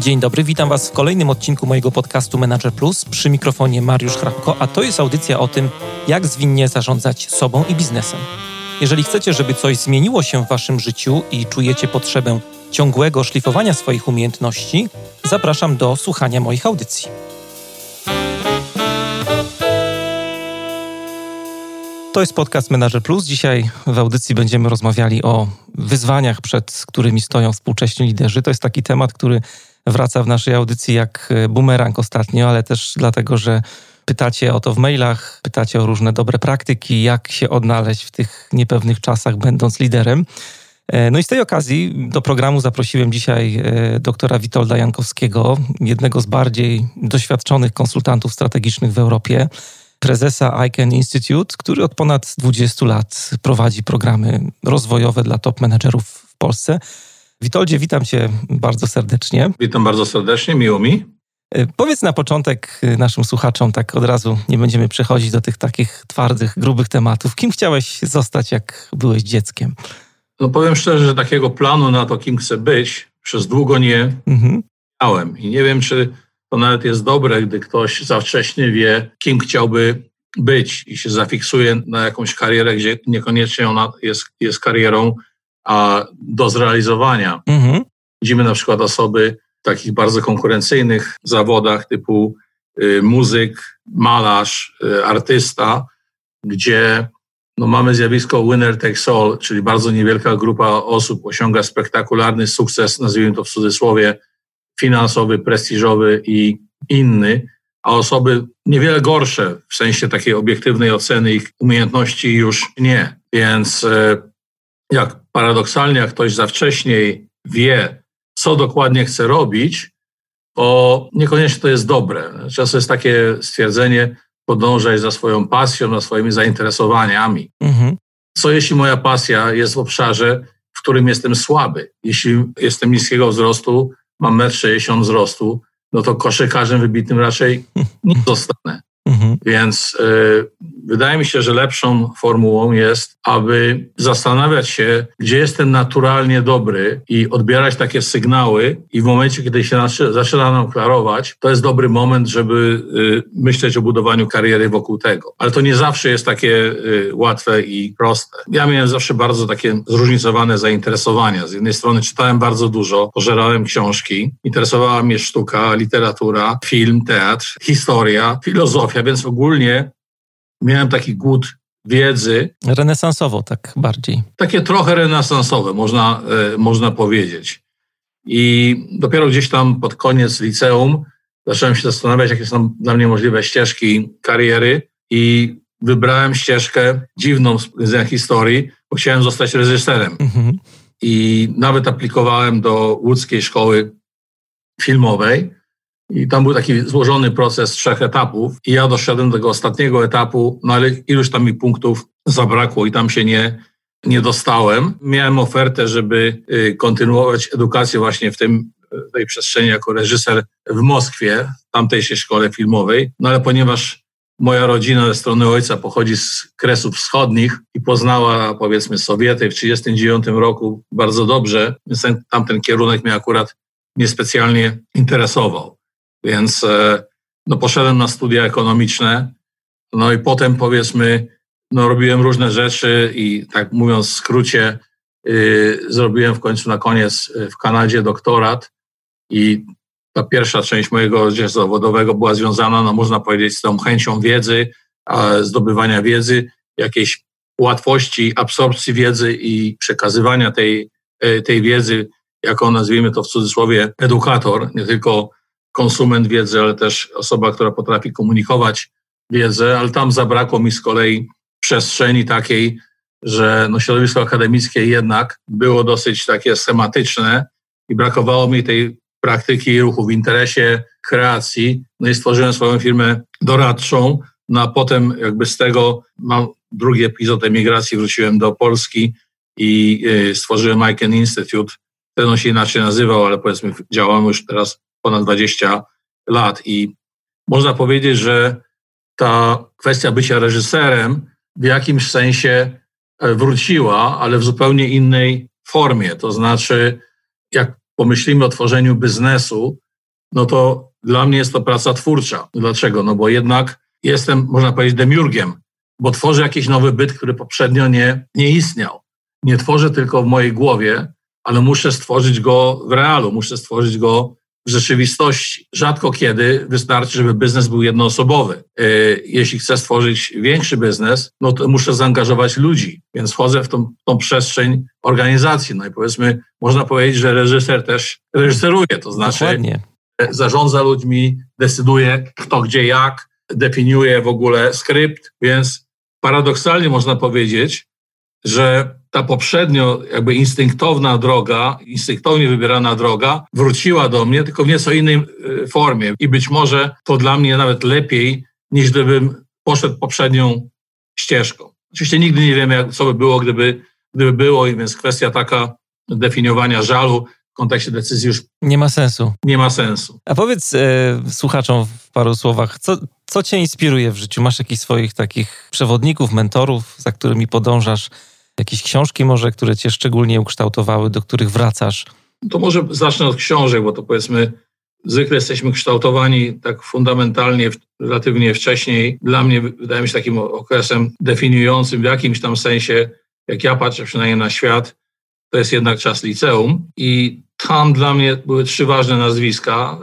Dzień dobry, witam Was w kolejnym odcinku mojego podcastu Manager Plus. Przy mikrofonie Mariusz Hrabko, a to jest audycja o tym, jak zwinnie zarządzać sobą i biznesem. Jeżeli chcecie, żeby coś zmieniło się w Waszym życiu i czujecie potrzebę ciągłego szlifowania swoich umiejętności, zapraszam do słuchania moich audycji. To jest podcast Manager Plus. Dzisiaj w audycji będziemy rozmawiali o wyzwaniach, przed którymi stoją współcześni liderzy. To jest taki temat, który wraca w naszej audycji jak bumerang ostatnio, ale też dlatego, że pytacie o to w mailach, pytacie o różne dobre praktyki, jak się odnaleźć w tych niepewnych czasach, będąc liderem. No i z tej okazji do programu zaprosiłem dzisiaj e, doktora Witolda Jankowskiego, jednego z bardziej doświadczonych konsultantów strategicznych w Europie prezesa ICANN Institute, który od ponad 20 lat prowadzi programy rozwojowe dla top menedżerów w Polsce. Witoldzie, witam cię bardzo serdecznie. Witam bardzo serdecznie, miło mi. E, powiedz na początek e, naszym słuchaczom, tak od razu nie będziemy przechodzić do tych takich twardych, grubych tematów. Kim chciałeś zostać, jak byłeś dzieckiem? No powiem szczerze, że takiego planu na to, kim chcę być, przez długo nie mhm. miałem. I nie wiem, czy to nawet jest dobre, gdy ktoś za wcześnie wie, kim chciałby być i się zafiksuje na jakąś karierę, gdzie niekoniecznie ona jest, jest karierą a do zrealizowania. Mhm. Widzimy na przykład osoby w takich bardzo konkurencyjnych zawodach typu y, muzyk, malarz, y, artysta, gdzie no, mamy zjawisko winner takes all, czyli bardzo niewielka grupa osób osiąga spektakularny sukces, nazwijmy to w cudzysłowie, finansowy, prestiżowy i inny, a osoby niewiele gorsze w sensie takiej obiektywnej oceny ich umiejętności już nie. Więc e, jak paradoksalnie, jak ktoś za wcześniej wie, co dokładnie chce robić, to niekoniecznie to jest dobre. Często jest takie stwierdzenie, podążaj za swoją pasją, za swoimi zainteresowaniami. Mhm. Co jeśli moja pasja jest w obszarze, w którym jestem słaby? Jeśli jestem niskiego wzrostu, mam 1,60 m wzrostu, no to koszykarzem wybitnym raczej nie zostanę. Mhm. Więc y, wydaje mi się, że lepszą formułą jest, aby zastanawiać się, gdzie jestem naturalnie dobry i odbierać takie sygnały i w momencie, kiedy się zaczyna nam klarować, to jest dobry moment, żeby y, myśleć o budowaniu kariery wokół tego. Ale to nie zawsze jest takie y, łatwe i proste. Ja miałem zawsze bardzo takie zróżnicowane zainteresowania. Z jednej strony czytałem bardzo dużo, pożerałem książki, interesowała mnie sztuka, literatura, film, teatr, historia, filozofia, więc ogólnie miałem taki głód wiedzy. Renesansowo tak bardziej. Takie trochę renesansowe, można, e, można powiedzieć. I dopiero gdzieś tam pod koniec liceum zacząłem się zastanawiać, jakie są dla mnie możliwe ścieżki kariery i wybrałem ścieżkę dziwną z historii, bo chciałem zostać reżyserem. Mhm. I nawet aplikowałem do łódzkiej szkoły filmowej i tam był taki złożony proces trzech etapów i ja doszedłem do tego ostatniego etapu, no ale iluś tam mi punktów zabrakło i tam się nie, nie dostałem. Miałem ofertę, żeby y, kontynuować edukację właśnie w tym, tej przestrzeni jako reżyser w Moskwie, tamtejszej szkole filmowej, no ale ponieważ moja rodzina ze strony ojca pochodzi z Kresów Wschodnich i poznała powiedzmy Sowiety w 1939 roku bardzo dobrze, więc ten, tamten kierunek mnie akurat niespecjalnie interesował. Więc e, no, poszedłem na studia ekonomiczne, no i potem powiedzmy, no, robiłem różne rzeczy i tak mówiąc w skrócie, yy, zrobiłem w końcu na koniec y, w Kanadzie doktorat i ta pierwsza część mojego życia zawodowego była związana, no można powiedzieć, z tą chęcią wiedzy, zdobywania wiedzy, jakiejś łatwości absorpcji wiedzy i przekazywania tej, y, tej wiedzy jako nazwijmy to w cudzysłowie edukator, nie tylko konsument wiedzy, ale też osoba, która potrafi komunikować wiedzę, ale tam zabrakło mi z kolei przestrzeni takiej, że no środowisko akademickie jednak było dosyć takie schematyczne i brakowało mi tej praktyki ruchu w interesie kreacji. No i stworzyłem swoją firmę doradczą, no a potem jakby z tego mam drugi epizod emigracji, wróciłem do Polski i y, stworzyłem ICANN Institute. Ten on się inaczej nazywał, ale powiedzmy działamy już teraz ponad 20 lat i można powiedzieć, że ta kwestia bycia reżyserem w jakimś sensie e, wróciła, ale w zupełnie innej formie. To znaczy, jak pomyślimy o tworzeniu biznesu, no to dla mnie jest to praca twórcza. Dlaczego? No bo jednak jestem, można powiedzieć, demiurgiem, bo tworzę jakiś nowy byt, który poprzednio nie, nie istniał. Nie tworzę tylko w mojej głowie, ale muszę stworzyć go w realu, muszę stworzyć go w rzeczywistości. Rzadko kiedy wystarczy, żeby biznes był jednoosobowy. E, jeśli chcę stworzyć większy biznes, no to muszę zaangażować ludzi, więc wchodzę w tą, tą przestrzeń organizacji. No i powiedzmy, można powiedzieć, że reżyser też reżyseruje, to znaczy Dokładnie. zarządza ludźmi, decyduje kto, gdzie, jak, definiuje w ogóle skrypt, więc paradoksalnie można powiedzieć, że ta poprzednio jakby instynktowna droga, instynktownie wybierana droga wróciła do mnie, tylko w nieco innej e, formie. I być może to dla mnie nawet lepiej, niż gdybym poszedł poprzednią ścieżką. Oczywiście nigdy nie wiemy, co by było, gdyby, gdyby było, i więc kwestia taka definiowania żalu w kontekście decyzji już nie ma sensu. Nie ma sensu. A powiedz e, słuchaczom w paru słowach, co, co cię inspiruje w życiu? Masz jakichś swoich takich przewodników, mentorów, za którymi podążasz? Jakieś książki może, które cię szczególnie ukształtowały, do których wracasz? To może zacznę od książek, bo to powiedzmy zwykle jesteśmy kształtowani tak fundamentalnie, relatywnie wcześniej. Dla mnie wydaje mi się takim okresem definiującym w jakimś tam sensie, jak ja patrzę przynajmniej na świat, to jest jednak czas liceum i tam dla mnie były trzy ważne nazwiska.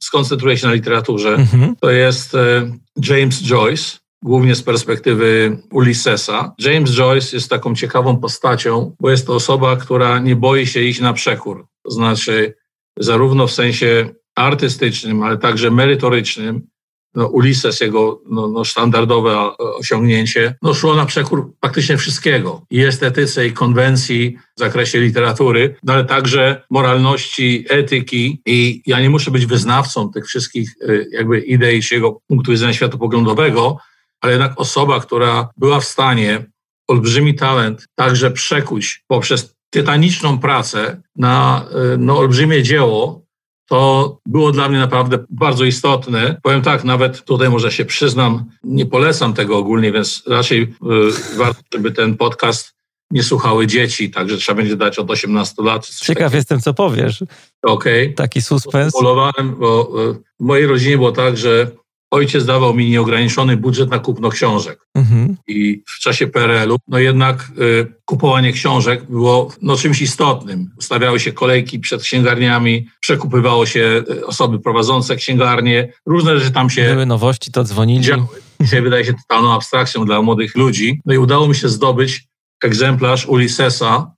Skoncentruję się na literaturze. Mhm. To jest e, James Joyce, głównie z perspektywy Ulyssesa. James Joyce jest taką ciekawą postacią, bo jest to osoba, która nie boi się iść na przekór. To znaczy, zarówno w sensie artystycznym, ale także merytorycznym, no, jego no, no, standardowe osiągnięcie, no, szło na przekór praktycznie wszystkiego. I estetyce, i konwencji w zakresie literatury, no, ale także moralności, etyki. I ja nie muszę być wyznawcą tych wszystkich y, jakby idei czy jego punktu widzenia światopoglądowego, ale jednak osoba, która była w stanie olbrzymi talent także przekuć poprzez tytaniczną pracę na y, no, olbrzymie dzieło, to było dla mnie naprawdę bardzo istotne. Powiem tak, nawet tutaj może się przyznam, nie polecam tego ogólnie, więc raczej y, warto, żeby ten podcast nie słuchały dzieci, także trzeba będzie dać od 18 lat. Ciekaw jestem, co powiesz. Okej. Okay. Taki suspens. Polowałem, bo y, w mojej rodzinie było tak, że ojciec dawał mi nieograniczony budżet na kupno książek. Mhm. I w czasie PRL-u, no jednak y, kupowanie książek było no, czymś istotnym. Ustawiały się kolejki przed księgarniami, przekupywało się y, osoby prowadzące księgarnie, różne rzeczy tam się... Były nowości, to dzwonili. Działy. Dzisiaj wydaje się totalną abstrakcją dla młodych ludzi. No i udało mi się zdobyć egzemplarz Ulyssesa,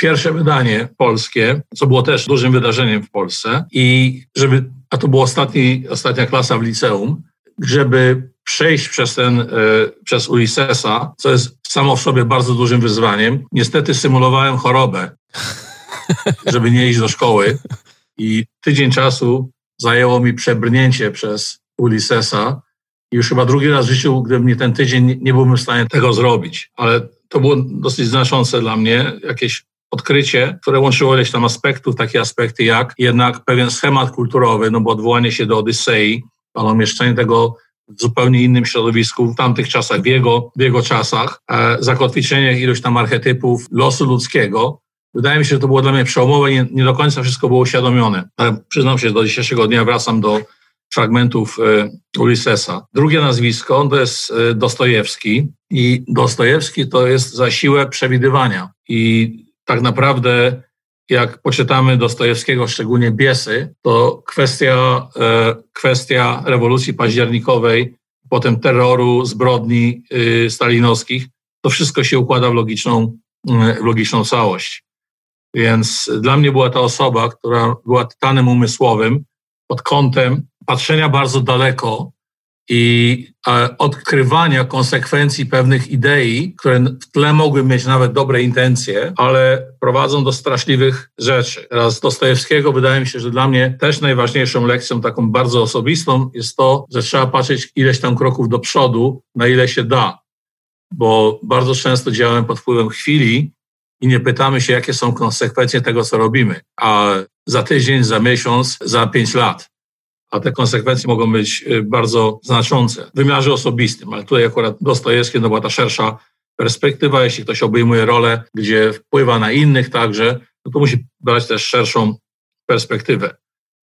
pierwsze wydanie polskie, co było też dużym wydarzeniem w Polsce. I żeby, a to była ostatni, ostatnia klasa w liceum, żeby przejść przez ten, e, przez Ulyssesa, co jest samo w sobie bardzo dużym wyzwaniem. Niestety symulowałem chorobę, żeby nie iść do szkoły i tydzień czasu zajęło mi przebrnięcie przez Ulyssesa i już chyba drugi raz w życiu, gdyby mnie ten tydzień nie byłbym w stanie tego zrobić. Ale to było dosyć znaczące dla mnie, jakieś odkrycie, które łączyło ileś tam aspektów, takie aspekty jak jednak pewien schemat kulturowy, no bo odwołanie się do Odysei, ale umieszczenie tego w zupełnie innym środowisku w tamtych czasach, w jego, w jego czasach, e, zakotwiczenie ilość tam archetypów losu ludzkiego. Wydaje mi się, że to było dla mnie przełomowe, nie, nie do końca wszystko było uświadomione. Ale przyznam się, że do dzisiejszego dnia wracam do fragmentów e, Ulyssesa. Drugie nazwisko to jest e, Dostojewski i Dostojewski to jest za siłę przewidywania i tak naprawdę jak poczytamy Dostojewskiego, szczególnie Biesy, to kwestia, e, kwestia rewolucji październikowej, potem terroru, zbrodni y, stalinowskich, to wszystko się układa w logiczną, w logiczną całość. Więc dla mnie była ta osoba, która była tytanem umysłowym pod kątem patrzenia bardzo daleko i odkrywania konsekwencji pewnych idei, które w tle mogły mieć nawet dobre intencje, ale prowadzą do straszliwych rzeczy. Teraz Dostojewskiego wydaje mi się, że dla mnie też najważniejszą lekcją, taką bardzo osobistą, jest to, że trzeba patrzeć ileś tam kroków do przodu, na ile się da. Bo bardzo często działamy pod wpływem chwili i nie pytamy się, jakie są konsekwencje tego, co robimy. A za tydzień, za miesiąc, za pięć lat a te konsekwencje mogą być y, bardzo znaczące w wymiarze osobistym, ale tutaj akurat Dostojewski no była ta szersza perspektywa, jeśli ktoś obejmuje rolę, gdzie wpływa na innych także, no to musi brać też szerszą perspektywę.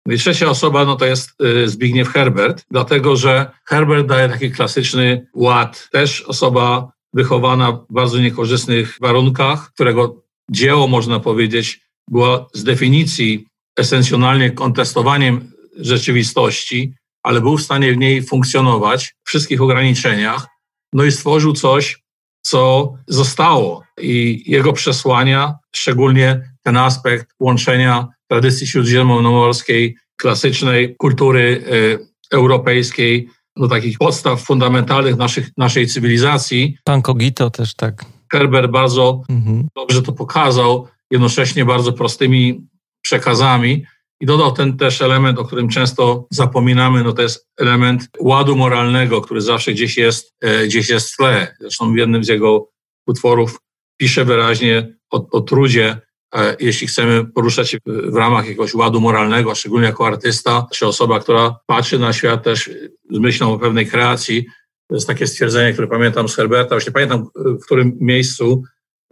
No i trzecia osoba no to jest y, Zbigniew Herbert, dlatego że Herbert daje taki klasyczny ład. Też osoba wychowana w bardzo niekorzystnych warunkach, którego dzieło, można powiedzieć, było z definicji esencjonalnie kontestowaniem rzeczywistości, ale był w stanie w niej funkcjonować w wszystkich ograniczeniach, no i stworzył coś, co zostało. I jego przesłania, szczególnie ten aspekt łączenia tradycji śródziemnomorskiej, klasycznej kultury y, europejskiej, no takich podstaw fundamentalnych naszych, naszej cywilizacji. Pan Kogito też tak. Herbert bardzo mhm. dobrze to pokazał, jednocześnie bardzo prostymi przekazami. I dodał ten też element, o którym często zapominamy, no to jest element ładu moralnego, który zawsze gdzieś jest, e, gdzieś jest w tle. Zresztą w jednym z jego utworów pisze wyraźnie o, o trudzie, e, jeśli chcemy poruszać się w ramach jakiegoś ładu moralnego, szczególnie jako artysta, czy osoba, która patrzy na świat też z myślą o pewnej kreacji. To jest takie stwierdzenie, które pamiętam z Herberta, już nie pamiętam w którym miejscu,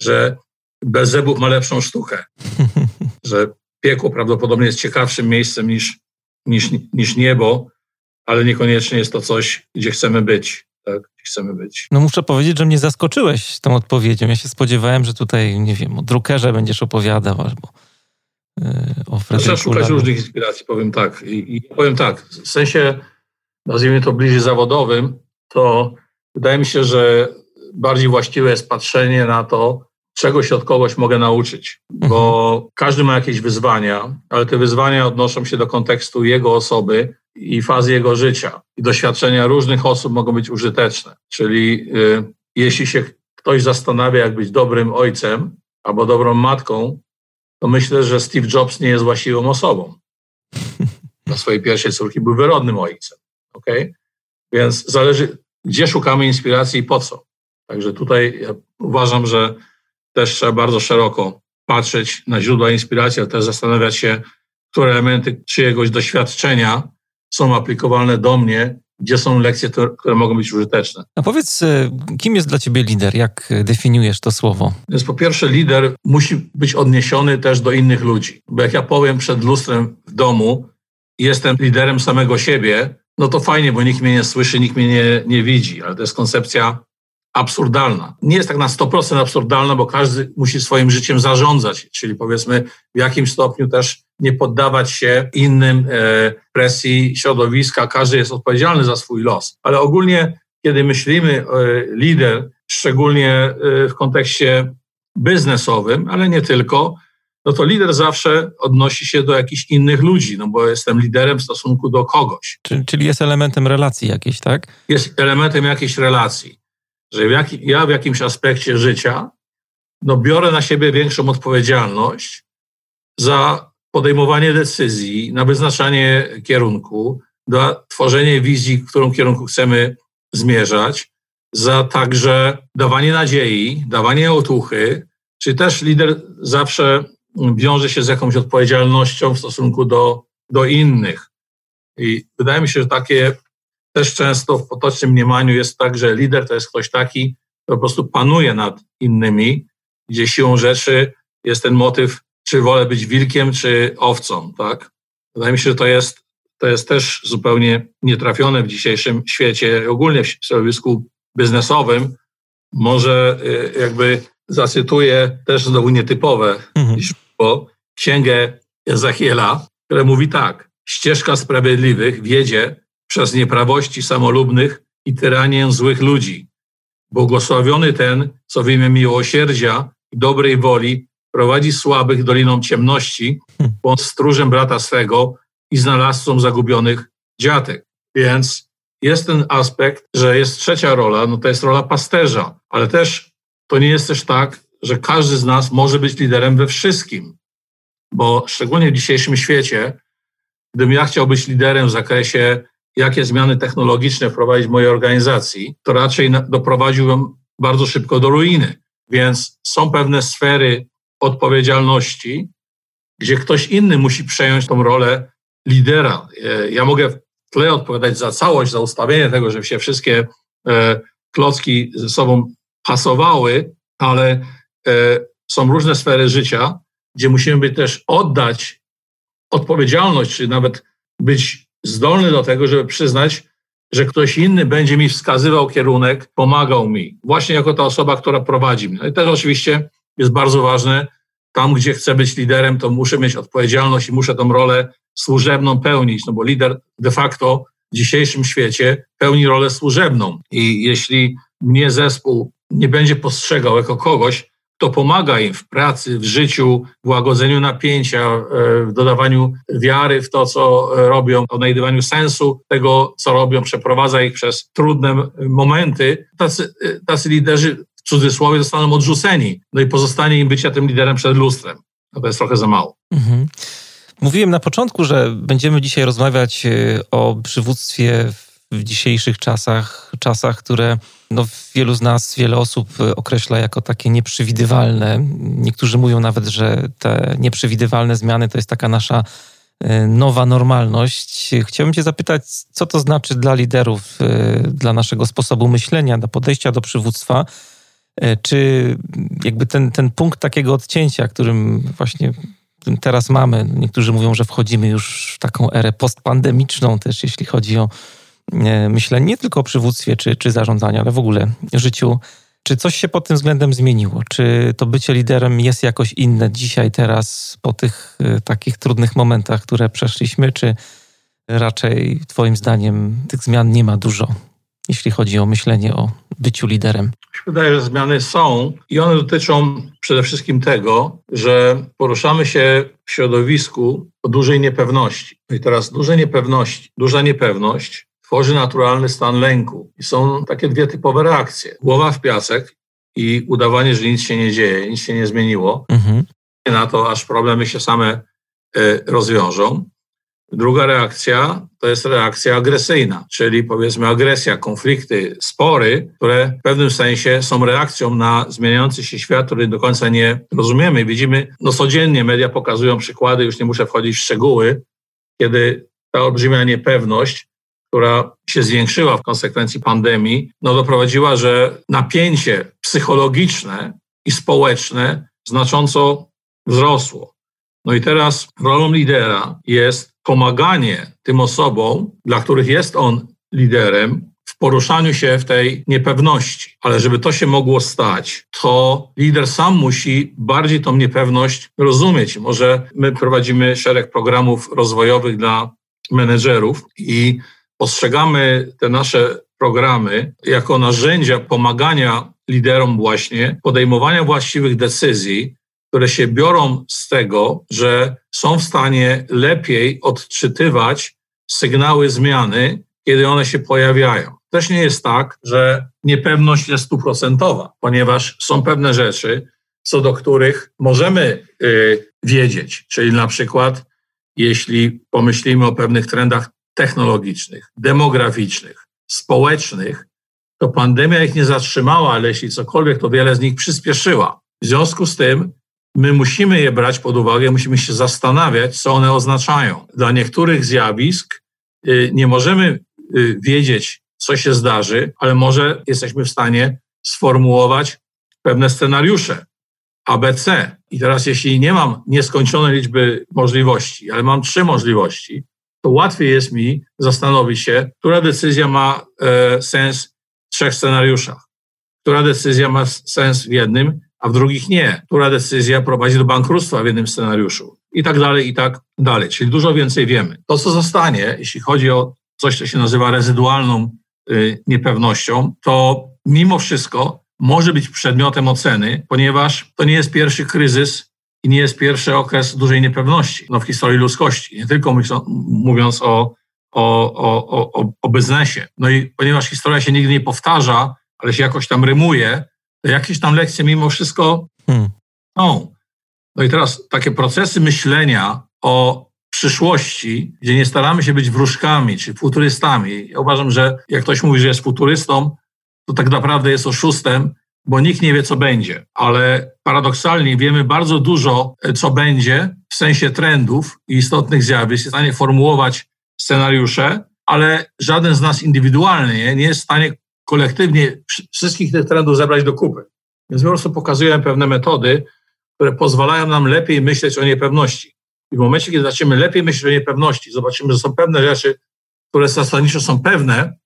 że bez zębów ma lepszą sztukę. Że piekło prawdopodobnie jest ciekawszym miejscem niż, niż, niż niebo, ale niekoniecznie jest to coś, gdzie chcemy być. Tak, chcemy być. No muszę powiedzieć, że mnie zaskoczyłeś tą odpowiedzią. Ja się spodziewałem, że tutaj, nie wiem, o drukerze będziesz opowiadał albo yy, o Trzeba szukać różnych inspiracji, powiem tak. I, I powiem tak, w sensie, nazwijmy to bliżej zawodowym, to wydaje mi się, że bardziej właściwe jest patrzenie na to, czego się od kogoś mogę nauczyć, bo mhm. każdy ma jakieś wyzwania, ale te wyzwania odnoszą się do kontekstu jego osoby i fazy jego życia. I doświadczenia różnych osób mogą być użyteczne. Czyli y, jeśli się ktoś zastanawia, jak być dobrym ojcem albo dobrą matką, to myślę, że Steve Jobs nie jest właściwą osobą. Dla swojej pierwszej córki był wyrodnym ojcem. Okay? Więc zależy, gdzie szukamy inspiracji i po co. Także tutaj ja uważam, że też trzeba bardzo szeroko patrzeć na źródła inspiracji, ale też zastanawiać się, które elementy czyjegoś doświadczenia są aplikowalne do mnie, gdzie są lekcje, które mogą być użyteczne. A powiedz, e, kim jest dla ciebie lider? Jak definiujesz to słowo? Więc po pierwsze, lider musi być odniesiony też do innych ludzi. Bo jak ja powiem przed lustrem w domu, jestem liderem samego siebie, no to fajnie, bo nikt mnie nie słyszy, nikt mnie nie, nie widzi, ale to jest koncepcja absurdalna. Nie jest tak na 100% absurdalna, bo każdy musi swoim życiem zarządzać, czyli powiedzmy w jakimś stopniu też nie poddawać się innym e, presji środowiska. Każdy jest odpowiedzialny za swój los. Ale ogólnie, kiedy myślimy e, lider, szczególnie e, w kontekście biznesowym, ale nie tylko, no to lider zawsze odnosi się do jakichś innych ludzi, no bo jestem liderem w stosunku do kogoś. Czyli jest elementem relacji jakiejś, tak? Jest elementem jakiejś relacji że jak, ja w jakimś aspekcie życia no, biorę na siebie większą odpowiedzialność za podejmowanie decyzji, na wyznaczanie kierunku, za tworzenie wizji, w którą kierunku chcemy zmierzać, za także dawanie nadziei, dawanie otuchy, czy też lider zawsze wiąże się z jakąś odpowiedzialnością w stosunku do, do innych. I wydaje mi się, że takie też często w potocznym mniemaniu jest tak, że lider to jest ktoś taki, kto po prostu panuje nad innymi, gdzie siłą rzeczy jest ten motyw, czy wolę być wilkiem, czy owcą, tak? Wydaje mi się, że to jest, to jest też zupełnie nietrafione w dzisiejszym świecie, ogólnie w środowisku biznesowym. Może y, jakby zacytuję też znowu nietypowe, mhm. bo księgę Ezechiela, która mówi tak, ścieżka sprawiedliwych wiedzie przez nieprawości samolubnych i tyranię złych ludzi. Błogosławiony ten, co w imię miłosierdzia i dobrej woli prowadzi słabych doliną ciemności, bądź stróżem brata swego i znalazcą zagubionych dziatek. Więc jest ten aspekt, że jest trzecia rola, no to jest rola pasterza, ale też to nie jest też tak, że każdy z nas może być liderem we wszystkim, bo szczególnie w dzisiejszym świecie, gdybym ja chciał być liderem w zakresie jakie zmiany technologiczne wprowadzić w mojej organizacji, to raczej doprowadziłbym bardzo szybko do ruiny. Więc są pewne sfery odpowiedzialności, gdzie ktoś inny musi przejąć tą rolę lidera. E, ja mogę w tle odpowiadać za całość, za ustawienie tego, żeby się wszystkie e, klocki ze sobą pasowały, ale e, są różne sfery życia, gdzie musimy też oddać odpowiedzialność, czy nawet być zdolny do tego, żeby przyznać, że ktoś inny będzie mi wskazywał kierunek, pomagał mi, właśnie jako ta osoba, która prowadzi mnie. No i też oczywiście jest bardzo ważne, tam gdzie chcę być liderem, to muszę mieć odpowiedzialność i muszę tą rolę służebną pełnić, no bo lider de facto w dzisiejszym świecie pełni rolę służebną. I jeśli mnie zespół nie będzie postrzegał jako kogoś, kto pomaga im w pracy, w życiu, w łagodzeniu napięcia, e, w dodawaniu wiary w to, co robią, w znajdywaniu sensu tego, co robią, przeprowadza ich przez trudne momenty, tacy, e, tacy liderzy w cudzysłowie zostaną odrzuceni. No i pozostanie im bycia tym liderem przed lustrem. No to jest trochę za mało. Mhm. Mówiłem na początku, że będziemy dzisiaj rozmawiać e, o przywództwie w dzisiejszych czasach, czasach, które no, wielu z nas, wiele osób określa jako takie nieprzewidywalne. Niektórzy mówią nawet, że te nieprzewidywalne zmiany to jest taka nasza e, nowa normalność. Chciałbym Cię zapytać, co to znaczy dla liderów, e, dla naszego sposobu myślenia, do podejścia do przywództwa. Czy jakby ten, ten punkt takiego odcięcia, którym właśnie teraz mamy. Niektórzy mówią, że wchodzimy już w taką erę postpandemiczną też, jeśli chodzi o e, myślenie nie tylko o przywództwie czy, czy zarządzaniu, ale w ogóle życiu. Czy coś się pod tym względem zmieniło? Czy to bycie liderem jest jakoś inne dzisiaj, teraz, po tych e, takich trudnych momentach, które przeszliśmy, czy raczej Twoim zdaniem tych zmian nie ma dużo? jeśli chodzi o myślenie o byciu liderem? Mi się wydaje, że zmiany są i one dotyczą przede wszystkim tego, że poruszamy się w środowisku o dużej niepewności. No I teraz duże niepewności, duża niepewność tworzy naturalny stan lęku. I są takie dwie typowe reakcje. Głowa w piasek i udawanie, że nic się nie dzieje, nic się nie zmieniło. Mhm. Na to, aż problemy się same y, rozwiążą. Druga reakcja to jest reakcja agresyjna, czyli powiedzmy agresja, konflikty, spory, które w pewnym sensie są reakcją na zmieniający się świat, który do końca nie rozumiemy. Widzimy, no codziennie media pokazują przykłady, już nie muszę wchodzić w szczegóły, kiedy ta olbrzymia niepewność, która się zwiększyła w konsekwencji pandemii, no doprowadziła, że napięcie psychologiczne i społeczne znacząco wzrosło. No i teraz rolą lidera jest pomaganie tym osobom, dla których jest on liderem, w poruszaniu się w tej niepewności. Ale żeby to się mogło stać, to lider sam musi bardziej tą niepewność rozumieć. Może my prowadzimy szereg programów rozwojowych dla menedżerów i postrzegamy te nasze programy jako narzędzia pomagania liderom właśnie podejmowania właściwych decyzji, które się biorą z tego, że są w stanie lepiej odczytywać sygnały zmiany, kiedy one się pojawiają. Też nie jest tak, że niepewność jest stuprocentowa, ponieważ są pewne rzeczy, co do których możemy y, wiedzieć, czyli na przykład jeśli pomyślimy o pewnych trendach technologicznych, demograficznych, społecznych, to pandemia ich nie zatrzymała, ale jeśli cokolwiek, to wiele z nich przyspieszyła. W związku z tym my musimy je brać pod uwagę, musimy się zastanawiać, co one oznaczają. Dla niektórych zjawisk y, nie możemy y, wiedzieć, co się zdarzy, ale może jesteśmy w stanie sformułować pewne scenariusze ABC. I teraz, jeśli nie mam nieskończonej liczby możliwości, ale mam trzy możliwości, to łatwiej jest mi zastanowić się, która decyzja ma e, sens w trzech scenariuszach, która decyzja ma sens w jednym, a w drugich nie. Która decyzja prowadzi do bankructwa w jednym scenariuszu i tak dalej, i tak dalej. Czyli dużo więcej wiemy. To, co zostanie, jeśli chodzi o coś, co się nazywa rezydualną y, niepewnością, to mimo wszystko może być przedmiotem oceny, ponieważ to nie jest pierwszy kryzys i nie jest pierwszy okres dużej niepewności no, w historii ludzkości. Nie tylko mówiąc o, o, o, o, o biznesie. No i ponieważ historia się nigdy nie powtarza, ale się jakoś tam rymuje, jakieś tam lekcje mimo wszystko hmm. są. No i teraz takie procesy myślenia o przyszłości, gdzie nie staramy się być wróżkami czy futurystami. Ja uważam, że jak ktoś mówi, że jest futurystą, to tak naprawdę jest oszustem, bo nikt nie wie, co będzie. Ale paradoksalnie wiemy bardzo dużo, co będzie w sensie trendów i istotnych zjawisk. Jest w stanie formułować scenariusze, ale żaden z nas indywidualnie nie jest w stanie kolektywnie wszystkich tych trendów zebrać do kupy. Więc po prostu pokazuję pewne metody, które pozwalają nam lepiej myśleć o niepewności. I w momencie, kiedy zaczniemy lepiej myśleć o niepewności, zobaczymy, że są pewne rzeczy, które zasadniczo są pewne,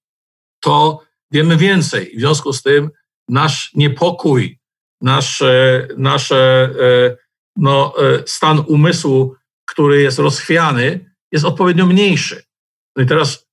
to wiemy więcej. W związku z tym nasz niepokój, nasz, nasz no, stan umysłu, który jest rozchwiany, jest odpowiednio mniejszy. No i teraz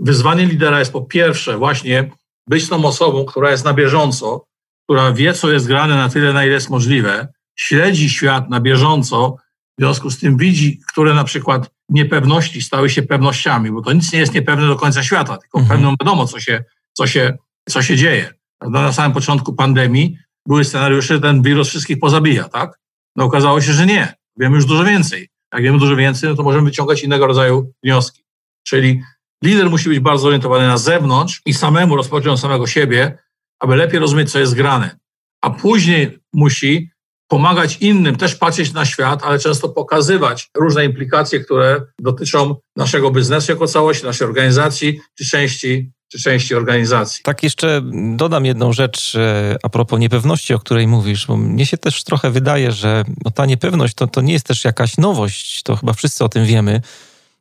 wyzwanie lidera jest po pierwsze właśnie być tą osobą, która jest na bieżąco, która wie, co jest grane na tyle, na ile jest możliwe, śledzi świat na bieżąco, w związku z tym widzi, które na przykład niepewności stały się pewnościami, bo to nic nie jest niepewne do końca świata, tylko mhm. pewną wiadomo, co się, co się, co się dzieje. Na samym początku pandemii były scenariusze, że ten wirus wszystkich pozabija, tak? No okazało się, że nie. Wiemy już dużo więcej. Jak wiemy dużo więcej, no to możemy wyciągać innego rodzaju wnioski. Czyli lider musi być bardzo orientowany na zewnątrz i samemu rozpocząć samego siebie, aby lepiej rozumieć, co jest grane. A później musi pomagać innym, też patrzeć na świat, ale często pokazywać różne implikacje, które dotyczą naszego biznesu jako całości, naszej organizacji czy części, części organizacji. Tak, jeszcze dodam jedną rzecz e, a propos niepewności, o której mówisz, bo mnie się też trochę wydaje, że no, ta niepewność to, to nie jest też jakaś nowość, to chyba wszyscy o tym wiemy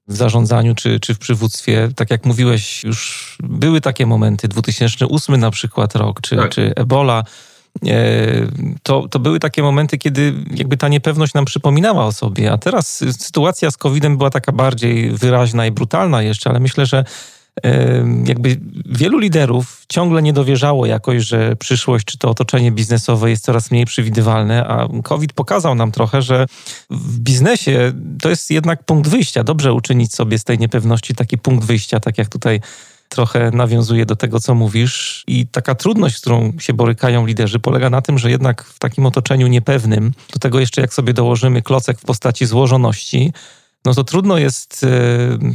w zarządzaniu czy, czy w przywództwie. Tak jak mówiłeś, już były takie momenty, 2008 na przykład rok, czy, tak. czy Ebola, e, to, to były takie momenty, kiedy jakby ta niepewność nam przypominała o sobie, a teraz sytuacja z COVID-em była taka bardziej wyraźna i brutalna jeszcze, ale myślę, że jakby wielu liderów ciągle nie dowierzało jakoś, że przyszłość czy to otoczenie biznesowe jest coraz mniej przewidywalne, a COVID pokazał nam trochę, że w biznesie to jest jednak punkt wyjścia. Dobrze uczynić sobie z tej niepewności taki punkt wyjścia, tak jak tutaj trochę nawiązuje do tego, co mówisz. I taka trudność, z którą się borykają liderzy, polega na tym, że jednak w takim otoczeniu niepewnym, do tego jeszcze jak sobie dołożymy klocek w postaci złożoności, no to trudno jest e,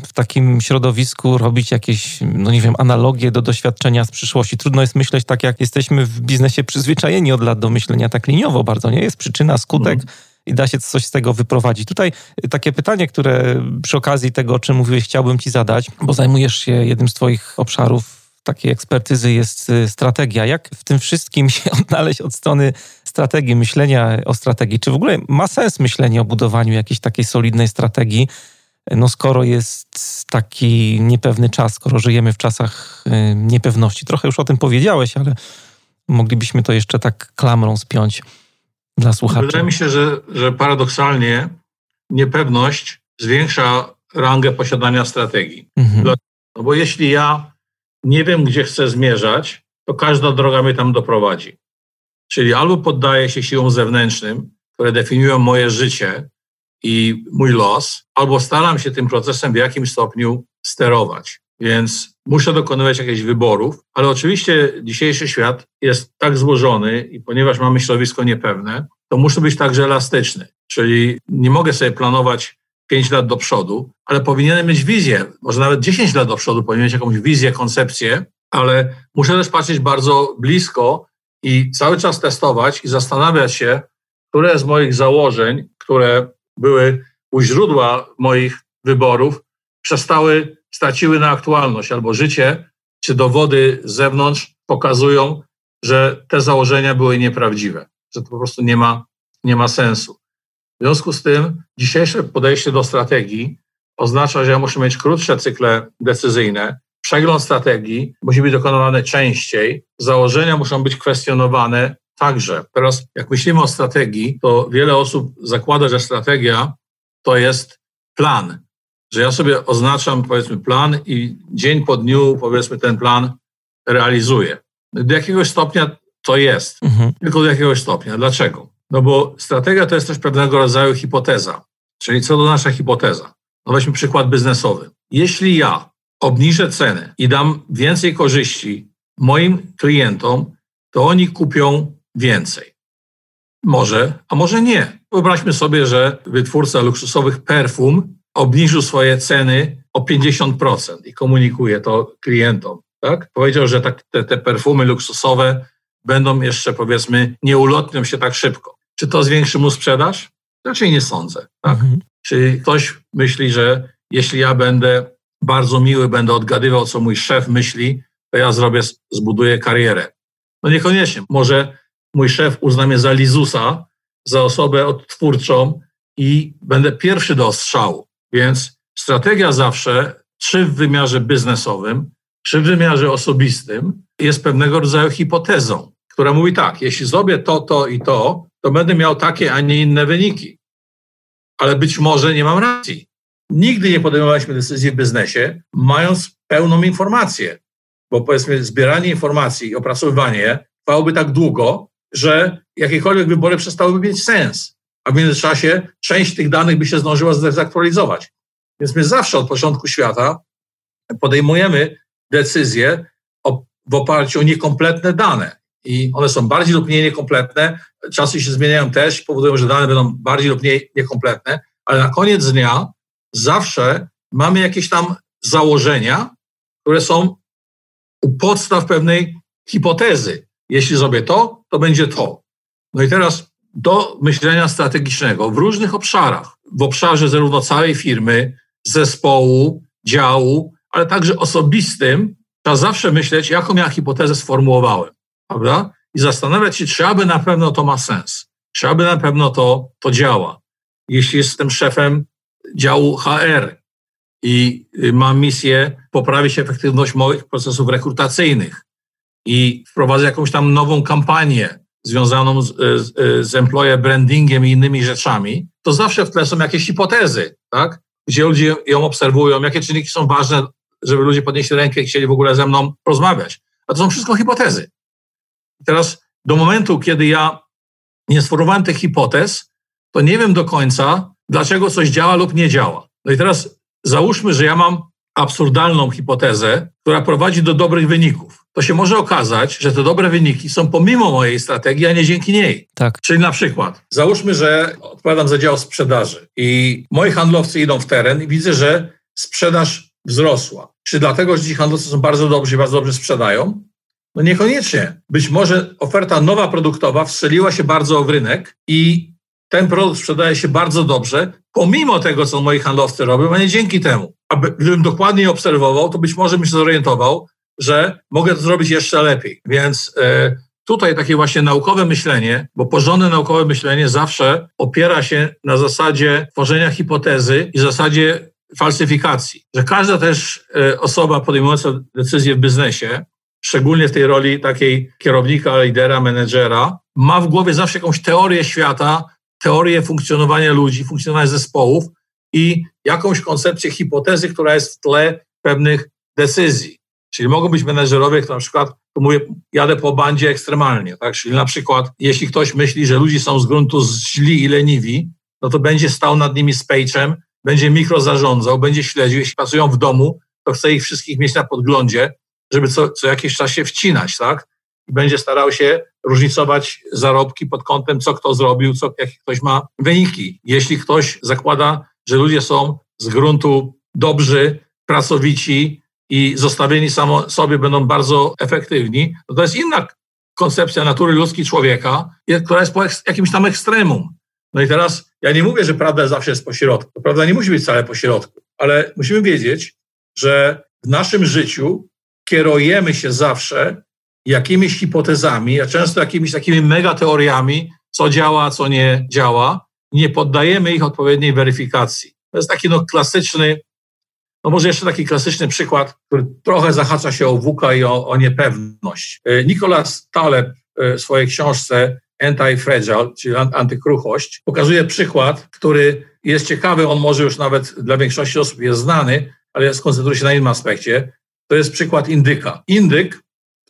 w takim środowisku robić jakieś, no nie wiem, analogie do doświadczenia z przyszłości. Trudno jest myśleć tak, jak jesteśmy w biznesie przyzwyczajeni od lat do myślenia tak liniowo bardzo, nie? Jest przyczyna, skutek. Mm. I da się coś z tego wyprowadzić. Tutaj takie pytanie, które przy okazji tego, o czym mówiłeś, chciałbym Ci zadać, bo zajmujesz się jednym z Twoich obszarów takiej ekspertyzy jest y, strategia. Jak w tym wszystkim się odnaleźć od strony strategii, myślenia o strategii? Czy w ogóle ma sens myślenie o budowaniu jakiejś takiej solidnej strategii, no skoro jest taki niepewny czas, skoro żyjemy w czasach y, niepewności? Trochę już o tym powiedziałeś, ale moglibyśmy to jeszcze tak klamrą spiąć dla słuchaczy. Wydaje mi się, że, że paradoksalnie niepewność zwiększa rangę posiadania strategii. Mhm. No bo jeśli ja nie wiem, gdzie chcę zmierzać, to każda droga mnie tam doprowadzi. Czyli albo poddaję się siłom zewnętrznym, które definiują moje życie i mój los, albo staram się tym procesem w jakimś stopniu sterować. Więc muszę dokonywać jakichś wyborów, ale oczywiście dzisiejszy świat jest tak złożony i ponieważ mamy środowisko niepewne, to muszę być także elastyczny. Czyli nie mogę sobie planować 5 lat do przodu, ale powinienem mieć wizję, może nawet 10 lat do przodu powinien mieć jakąś wizję, koncepcję, ale muszę też patrzeć bardzo blisko i cały czas testować i zastanawiać się, które z moich założeń, które były u źródła moich wyborów, przestały, straciły na aktualność, albo życie czy dowody z zewnątrz pokazują, że te założenia były nieprawdziwe, że to po prostu nie ma, nie ma sensu. W związku z tym dzisiejsze podejście do strategii oznacza, że ja muszę mieć krótsze cykle decyzyjne, przegląd strategii musi być dokonywany częściej, założenia muszą być kwestionowane także. Teraz, jak myślimy o strategii, to wiele osób zakłada, że strategia to jest plan, że ja sobie oznaczam, powiedzmy, plan i dzień po dniu, powiedzmy, ten plan realizuję. Do jakiegoś stopnia to jest, mhm. tylko do jakiegoś stopnia. Dlaczego? No bo strategia to jest też pewnego rodzaju hipoteza. Czyli co do nasza hipoteza? No weźmy przykład biznesowy. Jeśli ja obniżę ceny i dam więcej korzyści moim klientom, to oni kupią więcej. Może, a może nie. Wyobraźmy sobie, że wytwórca luksusowych perfum obniżył swoje ceny o 50% i komunikuje to klientom. Tak? Powiedział, że tak, te, te perfumy luksusowe będą jeszcze, powiedzmy, nie ulotnią się tak szybko. Czy to zwiększy mu sprzedaż? Raczej nie sądzę. Tak? Mhm. Czy ktoś myśli, że jeśli ja będę bardzo miły, będę odgadywał, co mój szef myśli, to ja zrobię, zbuduję karierę. No niekoniecznie. Może mój szef uzna mnie za Lizusa, za osobę odtwórczą i będę pierwszy do ostrzału. Więc strategia zawsze, czy w wymiarze biznesowym, czy w wymiarze osobistym, jest pewnego rodzaju hipotezą, która mówi tak, jeśli zrobię to, to i to, to będę miał takie, a nie inne wyniki. Ale być może nie mam racji. Nigdy nie podejmowaliśmy decyzji w biznesie, mając pełną informację, bo powiedzmy zbieranie informacji i opracowywanie trwałoby tak długo, że jakiekolwiek wybory przestałyby mieć sens, a w międzyczasie część tych danych by się zdążyła zaktualizować. Więc my zawsze od początku świata podejmujemy decyzje w oparciu o niekompletne dane. I one są bardziej lub mniej niekompletne. Czasy się zmieniają też, powodują, że dane będą bardziej lub mniej niekompletne, ale na koniec dnia zawsze mamy jakieś tam założenia, które są u podstaw pewnej hipotezy. Jeśli zrobię to, to będzie to. No i teraz do myślenia strategicznego w różnych obszarach, w obszarze zarówno całej firmy, zespołu, działu, ale także osobistym, trzeba zawsze myśleć, jaką ja hipotezę sformułowałem, prawda? I zastanawiać się, czy aby na pewno to ma sens, czy aby na pewno to, to działa. Jeśli jestem szefem działu HR i mam misję poprawić efektywność moich procesów rekrutacyjnych i wprowadzę jakąś tam nową kampanię związaną z, z, z employer brandingiem i innymi rzeczami, to zawsze w tle są jakieś hipotezy, tak? gdzie ludzie ją obserwują, jakie czynniki są ważne, żeby ludzie podnieśli rękę i chcieli w ogóle ze mną rozmawiać. A to są wszystko hipotezy. I teraz do momentu, kiedy ja nie sformułowałem tych hipotez, to nie wiem do końca, dlaczego coś działa lub nie działa. No i teraz załóżmy, że ja mam absurdalną hipotezę, która prowadzi do dobrych wyników. To się może okazać, że te dobre wyniki są pomimo mojej strategii, a nie dzięki niej. Tak. Czyli na przykład, załóżmy, że odpowiadam za dział sprzedaży i moi handlowcy idą w teren i widzę, że sprzedaż wzrosła. Czy dlatego, że ci handlowcy są bardzo dobrzy i bardzo dobrze sprzedają? No niekoniecznie. Być może oferta nowa produktowa wstrzeliła się bardzo w rynek i ten produkt sprzedaje się bardzo dobrze, pomimo tego, co moi handlowcy robią, a nie dzięki temu. Aby, gdybym dokładniej obserwował, to być może bym się zorientował, że mogę to zrobić jeszcze lepiej. Więc e, tutaj takie właśnie naukowe myślenie, bo porządne naukowe myślenie zawsze opiera się na zasadzie tworzenia hipotezy i zasadzie falsyfikacji. Że każda też e, osoba podejmująca decyzję w biznesie, szczególnie w tej roli takiej kierownika, lidera, menedżera, ma w głowie zawsze jakąś teorię świata, teorię funkcjonowania ludzi, funkcjonowania zespołów i jakąś koncepcję hipotezy, która jest w tle pewnych decyzji. Czyli mogą być menedżerowie, którzy na przykład, to mówię, jadę po bandzie ekstremalnie, tak? Czyli na przykład, jeśli ktoś myśli, że ludzie są z gruntu źli i leniwi, no to będzie stał nad nimi z pejczem, będzie mikro zarządzał, będzie śledził. Jeśli pracują w domu, to chce ich wszystkich mieć na podglądzie, żeby co, co jakiś czas się wcinać, tak? I będzie starał się różnicować zarobki pod kątem, co kto zrobił, co, jakie ktoś ma wyniki. Jeśli ktoś zakłada, że ludzie są z gruntu dobrzy, pracowici i zostawieni samo sobie będą bardzo efektywni, to to jest inna koncepcja natury ludzkiej człowieka, która jest po jakimś tam ekstremum. No i teraz ja nie mówię, że prawda zawsze jest pośrodku. Prawda nie musi być wcale pośrodku, ale musimy wiedzieć, że w naszym życiu kierujemy się zawsze jakimiś hipotezami, a często jakimiś takimi megateoriami, co działa, co nie działa, nie poddajemy ich odpowiedniej weryfikacji. To jest taki no, klasyczny, no może jeszcze taki klasyczny przykład, który trochę zahacza się o WUKA i o, o niepewność. E, Nicolas Taleb e, w swojej książce Anti-Fragile, czyli antykruchość, pokazuje przykład, który jest ciekawy, on może już nawet dla większości osób jest znany, ale skoncentruje się na innym aspekcie. To jest przykład indyka. Indyk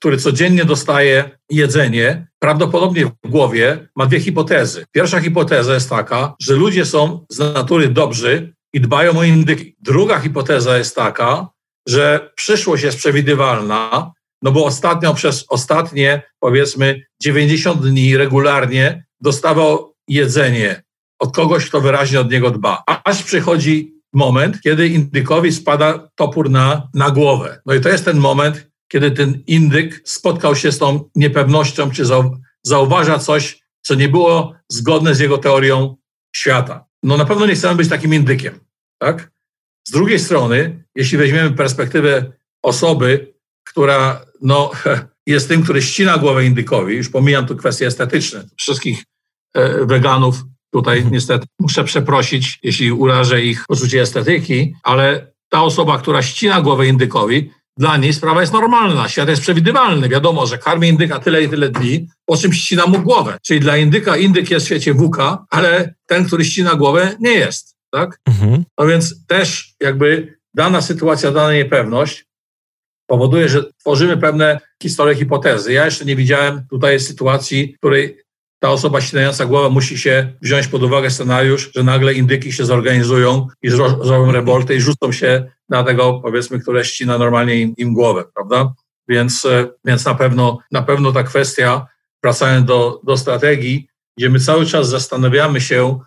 który codziennie dostaje jedzenie, prawdopodobnie w głowie ma dwie hipotezy. Pierwsza hipoteza jest taka, że ludzie są z natury dobrzy i dbają o indyki. Druga hipoteza jest taka, że przyszłość jest przewidywalna, no bo ostatnio przez ostatnie powiedzmy 90 dni regularnie dostawał jedzenie od kogoś, kto wyraźnie od niego dba. Aż przychodzi moment, kiedy indykowi spada topór na, na głowę. No i to jest ten moment, kiedy ten indyk spotkał się z tą niepewnością, czy zauważa coś, co nie było zgodne z jego teorią świata. No na pewno nie chcemy być takim indykiem, tak? Z drugiej strony, jeśli weźmiemy perspektywę osoby, która no, jest tym, który ścina głowę indykowi, już pomijam tu kwestie estetyczne, wszystkich e, weganów Tutaj mhm. niestety muszę przeprosić, jeśli urażę ich poczucie estetyki, ale ta osoba, która ścina głowę indykowi, dla niej sprawa jest normalna, świat jest przewidywalny. Wiadomo, że karmi indyka tyle i tyle dni, po czym ścina mu głowę. Czyli dla indyka indyk jest w świecie WK, ale ten, który ścina głowę, nie jest. Tak? Mhm. No więc też jakby dana sytuacja, dana niepewność powoduje, że tworzymy pewne historie, hipotezy. Ja jeszcze nie widziałem tutaj sytuacji, w której ta osoba ścinająca głowę musi się wziąć pod uwagę scenariusz, że nagle indyki się zorganizują i zrobią revoltę i rzucą się na tego, powiedzmy, które ścina normalnie im, im głowę, prawda? Więc, e, więc na, pewno, na pewno ta kwestia, wracając do, do strategii, gdzie my cały czas zastanawiamy się,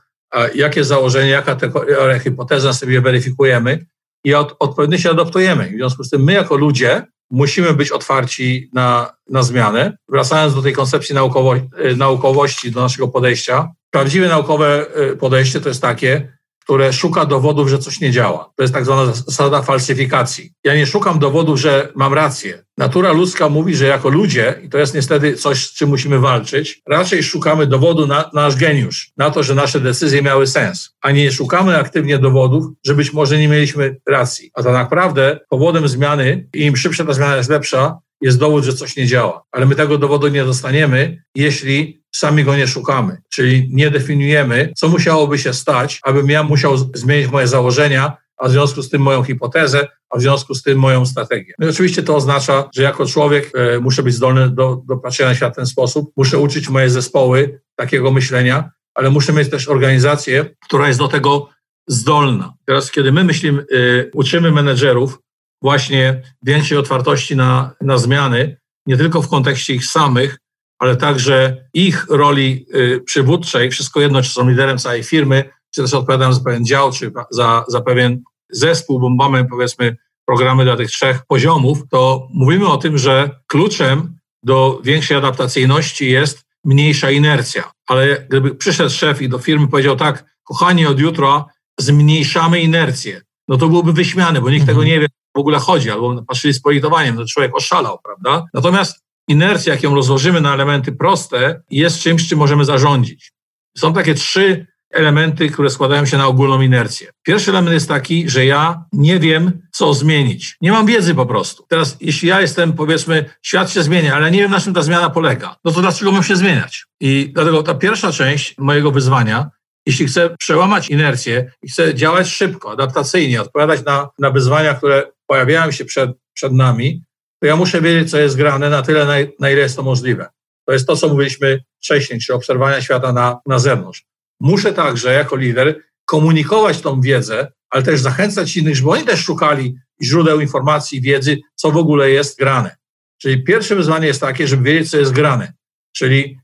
jakie założenia, jaka teoria, hipoteza sobie weryfikujemy i od, odpowiednio się adaptujemy. W związku z tym my jako ludzie musimy być otwarci na, na zmianę. Wracając do tej koncepcji naukowo, e, naukowości, do naszego podejścia, prawdziwe naukowe e, podejście to jest takie, które szuka dowodów, że coś nie działa. To jest tak zwana zasada falsyfikacji. Ja nie szukam dowodów, że mam rację. Natura ludzka mówi, że jako ludzie, i to jest niestety coś, z czym musimy walczyć, raczej szukamy dowodu na, na nasz geniusz, na to, że nasze decyzje miały sens, a nie szukamy aktywnie dowodów, że być może nie mieliśmy racji. A tak naprawdę powodem zmiany, im szybsza ta zmiana jest lepsza, jest dowód, że coś nie działa. Ale my tego dowodu nie dostaniemy, jeśli sami go nie szukamy, czyli nie definiujemy, co musiałoby się stać, abym ja musiał zmienić moje założenia, a w związku z tym moją hipotezę, a w związku z tym moją strategię. No i oczywiście to oznacza, że jako człowiek e, muszę być zdolny do, do patrzenia na świat w ten sposób, muszę uczyć moje zespoły takiego myślenia, ale muszę mieć też organizację, która jest do tego zdolna. Teraz, kiedy my myślimy, e, uczymy menedżerów właśnie większej otwartości na, na zmiany, nie tylko w kontekście ich samych, ale także ich roli y, przywódczej, wszystko jedno, czy są liderem całej firmy, czy też odpowiadają za pewien dział, czy za, za pewien zespół, bo mamy powiedzmy programy dla tych trzech poziomów, to mówimy o tym, że kluczem do większej adaptacyjności jest mniejsza inercja. Ale gdyby przyszedł szef i do firmy powiedział tak, kochani, od jutra zmniejszamy inercję, no to byłoby wyśmiany, bo nikt mhm. tego nie wie, w ogóle chodzi, albo patrzyli z projektowaniem, to człowiek oszalał, prawda? Natomiast inercja, jak ją rozłożymy na elementy proste, jest czymś, czym możemy zarządzić. Są takie trzy elementy, które składają się na ogólną inercję. Pierwszy element jest taki, że ja nie wiem, co zmienić. Nie mam wiedzy po prostu. Teraz, jeśli ja jestem, powiedzmy, świat się zmienia, ale nie wiem, na czym ta zmiana polega, no to dlaczego mam się zmieniać? I dlatego ta pierwsza część mojego wyzwania, jeśli chcę przełamać inercję i chcę działać szybko, adaptacyjnie, odpowiadać na, na wyzwania, które pojawiają się przed, przed nami, to ja muszę wiedzieć, co jest grane na tyle, na, na ile jest to możliwe. To jest to, co mówiliśmy wcześniej, czy obserwowania świata na, na zewnątrz. Muszę także jako lider komunikować tą wiedzę, ale też zachęcać innych, żeby oni też szukali źródeł informacji, wiedzy, co w ogóle jest grane. Czyli pierwsze wyzwanie jest takie, żeby wiedzieć, co jest grane. Czyli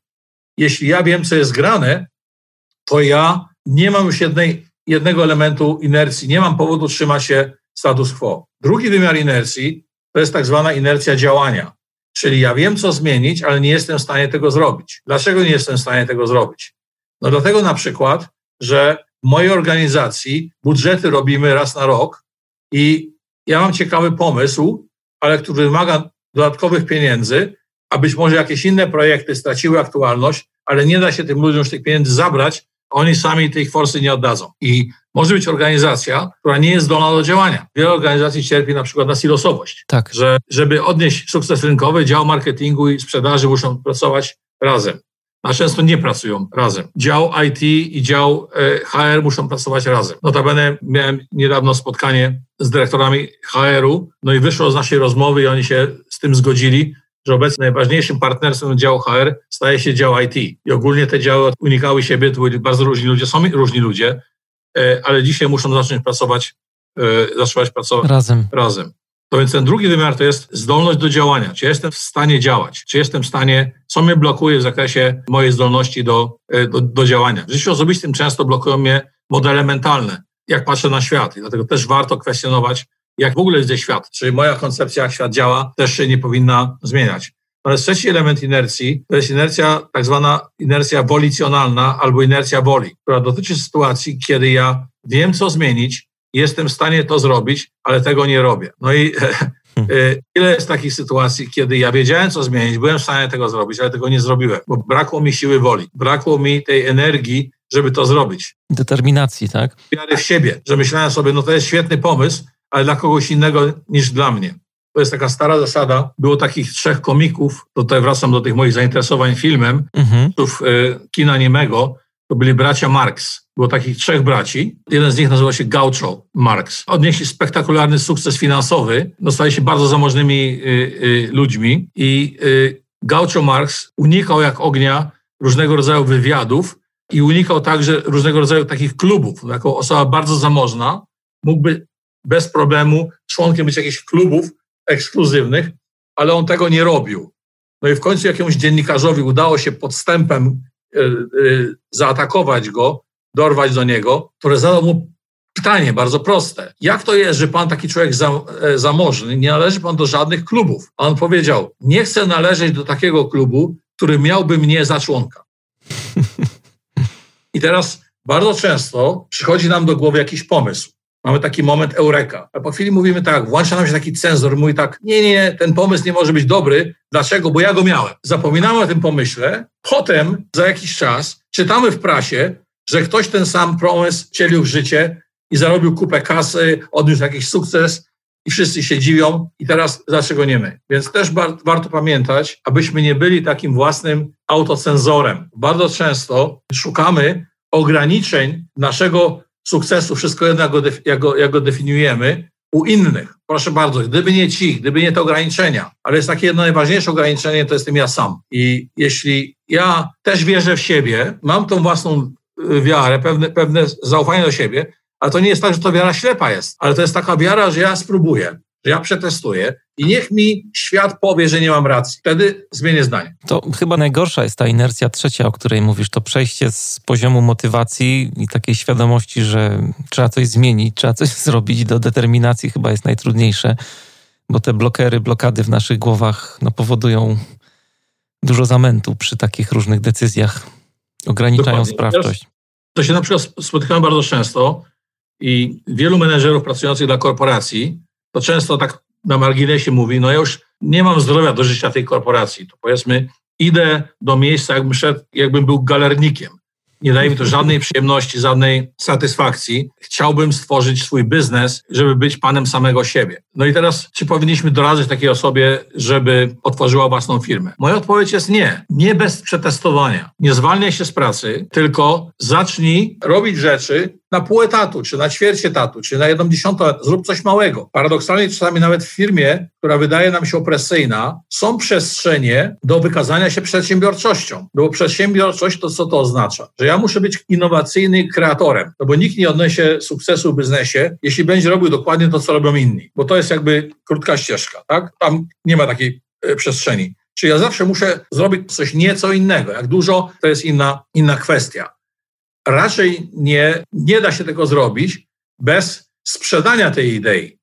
jeśli ja wiem, co jest grane, to ja nie mam już jednej, jednego elementu inercji, nie mam powodu trzymać się status quo. Drugi wymiar inercji to jest tak zwana inercja działania. Czyli ja wiem, co zmienić, ale nie jestem w stanie tego zrobić. Dlaczego nie jestem w stanie tego zrobić? No dlatego na przykład, że w mojej organizacji budżety robimy raz na rok i ja mam ciekawy pomysł, ale który wymaga dodatkowych pieniędzy, a być może jakieś inne projekty straciły aktualność, ale nie da się tym ludziom już tych pieniędzy zabrać, oni sami tych forsy nie oddadzą. I może być organizacja, która nie jest zdolna do działania. Wiele organizacji cierpi na przykład na silosowość. Tak. Że żeby odnieść sukces rynkowy, dział marketingu i sprzedaży muszą pracować razem. A często nie pracują razem. Dział IT i dział e, HR muszą pracować razem. Notabene miałem niedawno spotkanie z dyrektorami HR-u, no i wyszło z naszej rozmowy i oni się z tym zgodzili, że obecnie najważniejszym partnerstwem działu HR staje się dział IT. I ogólnie te działy unikały siebie, to byli bardzo różni ludzie, są różni ludzie, e, ale dzisiaj muszą zacząć pracować, e, zacząć pracować razem. razem. To więc ten drugi wymiar to jest zdolność do działania. Czy jestem w stanie działać? Czy jestem w stanie, co mnie blokuje w zakresie mojej zdolności do, e, do, do działania? W życiu osobistym często blokują mnie modele mentalne, jak patrzę na świat. I dlatego też warto kwestionować jak w ogóle jest świat, czy moja koncepcja, jak świat działa, też się nie powinna zmieniać. Ale trzeci element inercji to jest inercja, tak zwana inercja wolicjonalna albo inercja woli, która dotyczy sytuacji, kiedy ja wiem, co zmienić, jestem w stanie to zrobić, ale tego nie robię. No i e, ile jest takich sytuacji, kiedy ja wiedziałem, co zmienić, byłem w stanie tego zrobić, ale tego nie zrobiłem, bo brakło mi siły woli, brakło mi tej energii, żeby to zrobić. Determinacji, tak? Wiary w siebie, że myślałem sobie, no to jest świetny pomysł, ale dla kogoś innego niż dla mnie. To jest taka stara zasada. Było takich trzech komików, tutaj wracam do tych moich zainteresowań filmem, mhm. y, kina niemego, to byli bracia Marx. Było takich trzech braci. Jeden z nich nazywał się Gaucho Marx. Odnieśli spektakularny sukces finansowy. Dostali się bardzo zamożnymi y, y, ludźmi i y, Gaucho Marx unikał jak ognia różnego rodzaju wywiadów i unikał także różnego rodzaju takich klubów. Jako osoba bardzo zamożna mógłby bez problemu członkiem być jakichś klubów ekskluzywnych, ale on tego nie robił. No i w końcu jakiemuś dziennikarzowi udało się podstępem y, y, zaatakować go, dorwać do niego, który zadał mu pytanie bardzo proste. Jak to jest, że pan taki człowiek e, zamożny, nie należy pan do żadnych klubów? A on powiedział, nie chcę należeć do takiego klubu, który miałby mnie za członka. I teraz bardzo często przychodzi nam do głowy jakiś pomysł. Mamy taki moment eureka. A po chwili mówimy tak, włącza nam się taki cenzor, mówi tak, nie, nie, ten pomysł nie może być dobry. Dlaczego? Bo ja go miałem. Zapominamy o tym pomyśle. Potem, za jakiś czas, czytamy w prasie, że ktoś ten sam pomysł wcielił w życie i zarobił kupę kasy, odniósł jakiś sukces i wszyscy się dziwią i teraz dlaczego nie my? Więc też warto pamiętać, abyśmy nie byli takim własnym autocenzorem. Bardzo często szukamy ograniczeń naszego sukcesu, wszystko jedno, jak go, jak go, jak go definiujemy, u innych. Proszę bardzo, gdyby nie ci, gdyby nie te ograniczenia, ale jest takie jedno najważniejsze ograniczenie, to jestem ja sam. I jeśli ja też wierzę w siebie, mam tą własną y, wiarę, pewne, pewne zaufanie do siebie, ale to nie jest tak, że to wiara ślepa jest, ale to jest taka wiara, że ja spróbuję, że ja przetestuję i niech mi świat powie, że nie mam racji. Wtedy zmienię zdanie. To chyba najgorsza jest ta inercja trzecia, o której mówisz, to przejście z poziomu motywacji i takiej świadomości, że trzeba coś zmienić, trzeba coś zrobić, do determinacji chyba jest najtrudniejsze, bo te blokery, blokady w naszych głowach no, powodują dużo zamętu przy takich różnych decyzjach, ograniczają Dokładnie. sprawczość. To się na przykład spotykamy bardzo często i wielu menedżerów pracujących dla korporacji to często tak na marginesie mówi, no ja już nie mam zdrowia do życia tej korporacji, to powiedzmy idę do miejsca, jakbym, szedł, jakbym był galernikiem. Nie daje mi to żadnej przyjemności, żadnej satysfakcji. Chciałbym stworzyć swój biznes, żeby być panem samego siebie. No i teraz, czy powinniśmy doradzać takiej osobie, żeby otworzyła własną firmę? Moja odpowiedź jest nie. Nie bez przetestowania. Nie zwalniaj się z pracy, tylko zacznij robić rzeczy, na pół etatu, czy na ćwierć etatu, czy na jedną dziesiątą, zrób coś małego. Paradoksalnie czasami nawet w firmie, która wydaje nam się opresyjna, są przestrzenie do wykazania się przedsiębiorczością. No bo przedsiębiorczość to co to oznacza? Że ja muszę być innowacyjny kreatorem, no bo nikt nie odniesie sukcesu w biznesie, jeśli będzie robił dokładnie to, co robią inni, bo to jest jakby krótka ścieżka, tak? Tam nie ma takiej e, przestrzeni. Czyli ja zawsze muszę zrobić coś nieco innego. Jak dużo, to jest inna, inna kwestia raczej nie, nie da się tego zrobić bez sprzedania tej idei.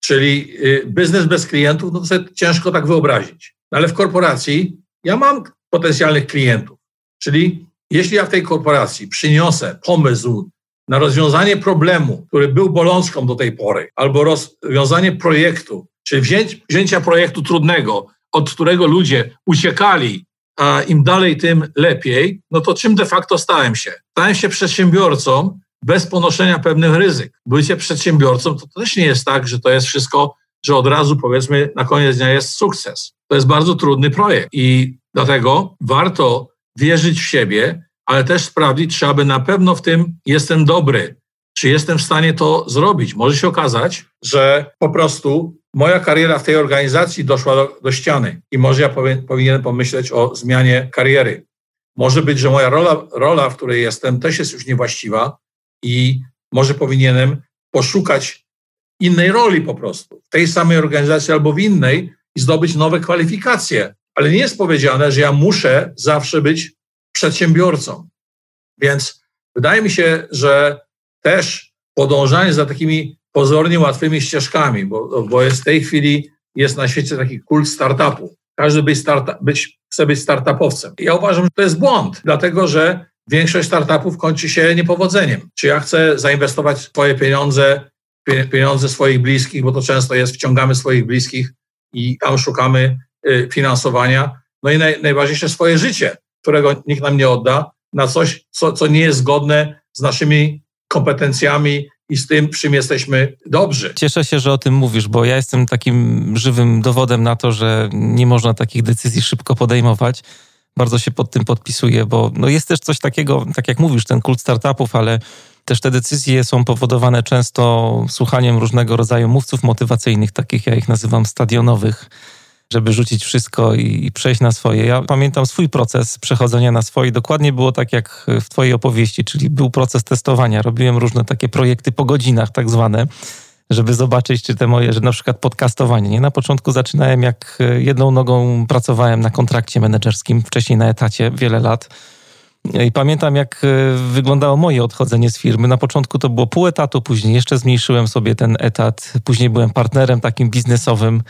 Czyli y, biznes bez klientów, no to sobie ciężko tak wyobrazić. Ale w korporacji ja mam potencjalnych klientów. Czyli jeśli ja w tej korporacji przyniosę pomysł na rozwiązanie problemu, który był bolączką do tej pory, albo rozwiązanie projektu, czy wzięć, wzięcia projektu trudnego, od którego ludzie uciekali a im dalej, tym lepiej, no to czym de facto stałem się? Stałem się przedsiębiorcą bez ponoszenia pewnych ryzyk. Bycie przedsiębiorcą to też nie jest tak, że to jest wszystko, że od razu powiedzmy na koniec dnia jest sukces. To jest bardzo trudny projekt i dlatego warto wierzyć w siebie, ale też sprawdzić, czy aby na pewno w tym jestem dobry, czy jestem w stanie to zrobić. Może się okazać, że po prostu moja kariera w tej organizacji doszła do, do ściany i może ja powin, powinienem pomyśleć o zmianie kariery. Może być, że moja rola, rola, w której jestem, też jest już niewłaściwa i może powinienem poszukać innej roli po prostu, w tej samej organizacji albo w innej i zdobyć nowe kwalifikacje. Ale nie jest powiedziane, że ja muszę zawsze być przedsiębiorcą. Więc wydaje mi się, że też podążanie za takimi pozornie łatwymi ścieżkami, bo, bo jest w tej chwili jest na świecie taki kult startupu. Każdy być starta, być, chce być startupowcem. Ja uważam, że to jest błąd, dlatego że większość startupów kończy się niepowodzeniem. Czy ja chcę zainwestować swoje pieniądze, pieniądze swoich bliskich, bo to często jest, wciągamy swoich bliskich i tam szukamy y, finansowania. No i naj, najważniejsze swoje życie, którego nikt nam nie odda, na coś, co, co nie jest zgodne z naszymi kompetencjami i z tym, czym jesteśmy dobrzy. Cieszę się, że o tym mówisz, bo ja jestem takim żywym dowodem na to, że nie można takich decyzji szybko podejmować. Bardzo się pod tym podpisuję, bo no jest też coś takiego, tak jak mówisz, ten kult startupów, ale też te decyzje są powodowane często słuchaniem różnego rodzaju mówców motywacyjnych, takich ja ich nazywam stadionowych, żeby rzucić wszystko i, i przejść na swoje. Ja pamiętam swój proces przechodzenia na swoje. Dokładnie było tak jak w Twojej opowieści, czyli był proces testowania. Robiłem różne takie projekty po godzinach, tak zwane żeby zobaczyć, czy te moje, że na przykład podcastowanie. Nie? Na początku zaczynałem jak jedną nogą pracowałem na kontrakcie menedżerskim, wcześniej na etacie wiele lat. I pamiętam, jak e, wyglądało moje odchodzenie z firmy. Na początku to było pół etatu, później jeszcze zmniejszyłem sobie ten etat. Później byłem partnerem takim biznesowym,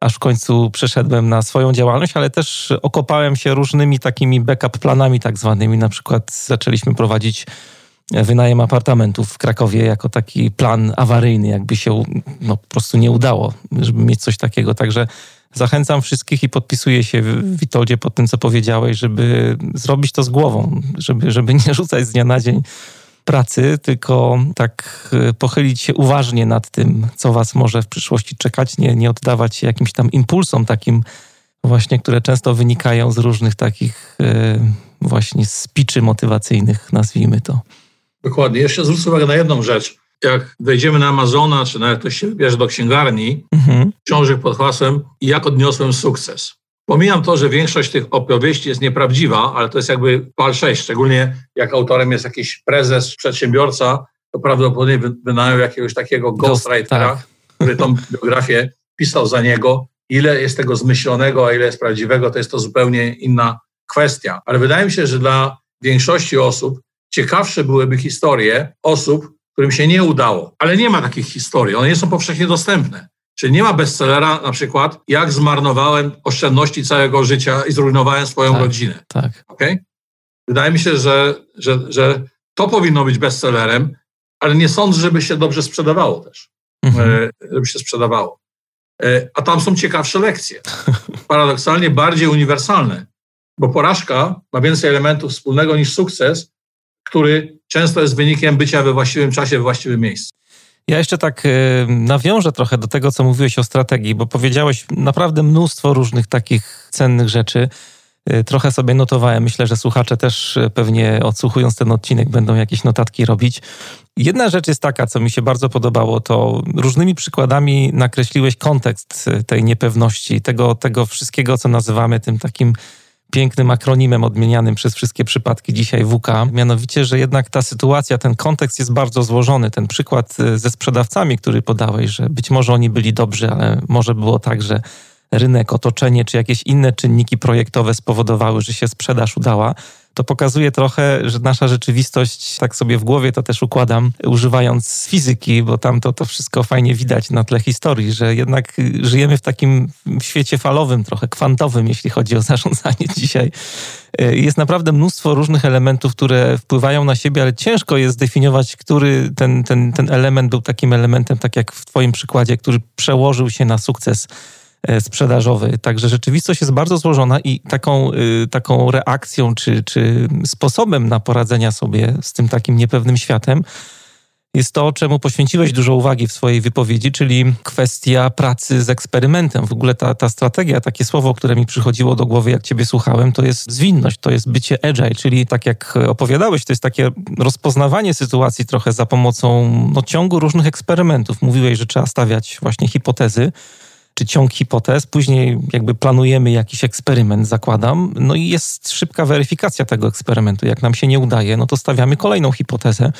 aż w końcu przeszedłem na swoją działalność, ale też okopałem się różnymi takimi backup planami, tak zwanymi. Na przykład zaczęliśmy prowadzić wynajem apartamentów w Krakowie jako taki plan awaryjny, jakby się no, po prostu nie udało, żeby mieć coś takiego. Także Zachęcam wszystkich i podpisuję się, Witoldzie, pod tym, co powiedziałeś, żeby zrobić to z głową, żeby, żeby nie rzucać z dnia na dzień pracy, tylko tak e, pochylić się uważnie nad tym, co was może w przyszłości czekać, nie, nie oddawać się jakimś tam impulsom takim właśnie, które często wynikają z różnych takich e, właśnie spiczy motywacyjnych, nazwijmy to. Dokładnie. Jeszcze zwrócę uwagę na jedną rzecz jak wejdziemy na Amazona, czy nawet ktoś się wybierze do księgarni, mhm. książek pod hasłem Jak odniosłem sukces. Pomijam to, że większość tych opowieści jest nieprawdziwa, ale to jest jakby pal 6, szczególnie jak autorem jest jakiś prezes, przedsiębiorca, to prawdopodobnie wynajął jakiegoś takiego ghostwritera, tak. który tą biografię pisał za niego. Ile jest tego zmyślonego, a ile jest prawdziwego, to jest to zupełnie inna kwestia. Ale wydaje mi się, że dla większości osób ciekawsze byłyby historie osób, którym się nie udało. Ale nie ma takich historii, one nie są powszechnie dostępne. Czyli nie ma bestsellera na przykład, jak zmarnowałem oszczędności całego życia i zrujnowałem swoją tak, rodzinę. Tak. Okay? Wydaje mi się, że, że, że to powinno być bestsellerem, ale nie sądzę, żeby się dobrze sprzedawało też. Mhm. E, żeby się sprzedawało. E, a tam są ciekawsze lekcje. Paradoksalnie bardziej uniwersalne, bo porażka ma więcej elementów wspólnego niż sukces, który często jest wynikiem bycia we właściwym czasie, we właściwym miejscu. Ja jeszcze tak e, nawiążę trochę do tego, co mówiłeś o strategii, bo powiedziałeś naprawdę mnóstwo różnych takich cennych rzeczy. E, trochę sobie notowałem. Myślę, że słuchacze też e, pewnie odsłuchując ten odcinek będą jakieś notatki robić. Jedna rzecz jest taka, co mi się bardzo podobało, to różnymi przykładami nakreśliłeś kontekst tej niepewności, tego, tego wszystkiego, co nazywamy tym takim pięknym akronimem odmienianym przez wszystkie przypadki dzisiaj WK, mianowicie, że jednak ta sytuacja, ten kontekst jest bardzo złożony. Ten przykład e, ze sprzedawcami, który podałeś, że być może oni byli dobrzy, ale może było tak, że rynek, otoczenie czy jakieś inne czynniki projektowe spowodowały, że się sprzedaż udała to pokazuje trochę, że nasza rzeczywistość, tak sobie w głowie to też układam, używając fizyki, bo tam to, to wszystko fajnie widać na tle historii, że jednak żyjemy w takim świecie falowym, trochę kwantowym, jeśli chodzi o zarządzanie dzisiaj. E, jest naprawdę mnóstwo różnych elementów, które wpływają na siebie, ale ciężko jest zdefiniować, który ten, ten, ten element był takim elementem, tak jak w Twoim przykładzie, który przełożył się na sukces sprzedażowy. Także rzeczywistość jest bardzo złożona i taką, y, taką reakcją czy, czy sposobem na poradzenia sobie z tym takim niepewnym światem jest to, czemu poświęciłeś dużo uwagi w swojej wypowiedzi, czyli kwestia pracy z eksperymentem. W ogóle ta, ta strategia, takie słowo, które mi przychodziło do głowy, jak ciebie słuchałem, to jest zwinność, to jest bycie agile, czyli tak jak opowiadałeś, to jest takie rozpoznawanie sytuacji trochę za pomocą no, ciągu różnych eksperymentów. Mówiłeś, że trzeba stawiać właśnie hipotezy, czy ciąg hipotez, później jakby planujemy jakiś eksperyment, zakładam, no i jest szybka weryfikacja tego eksperymentu. Jak nam się nie udaje, no to stawiamy kolejną hipotezę.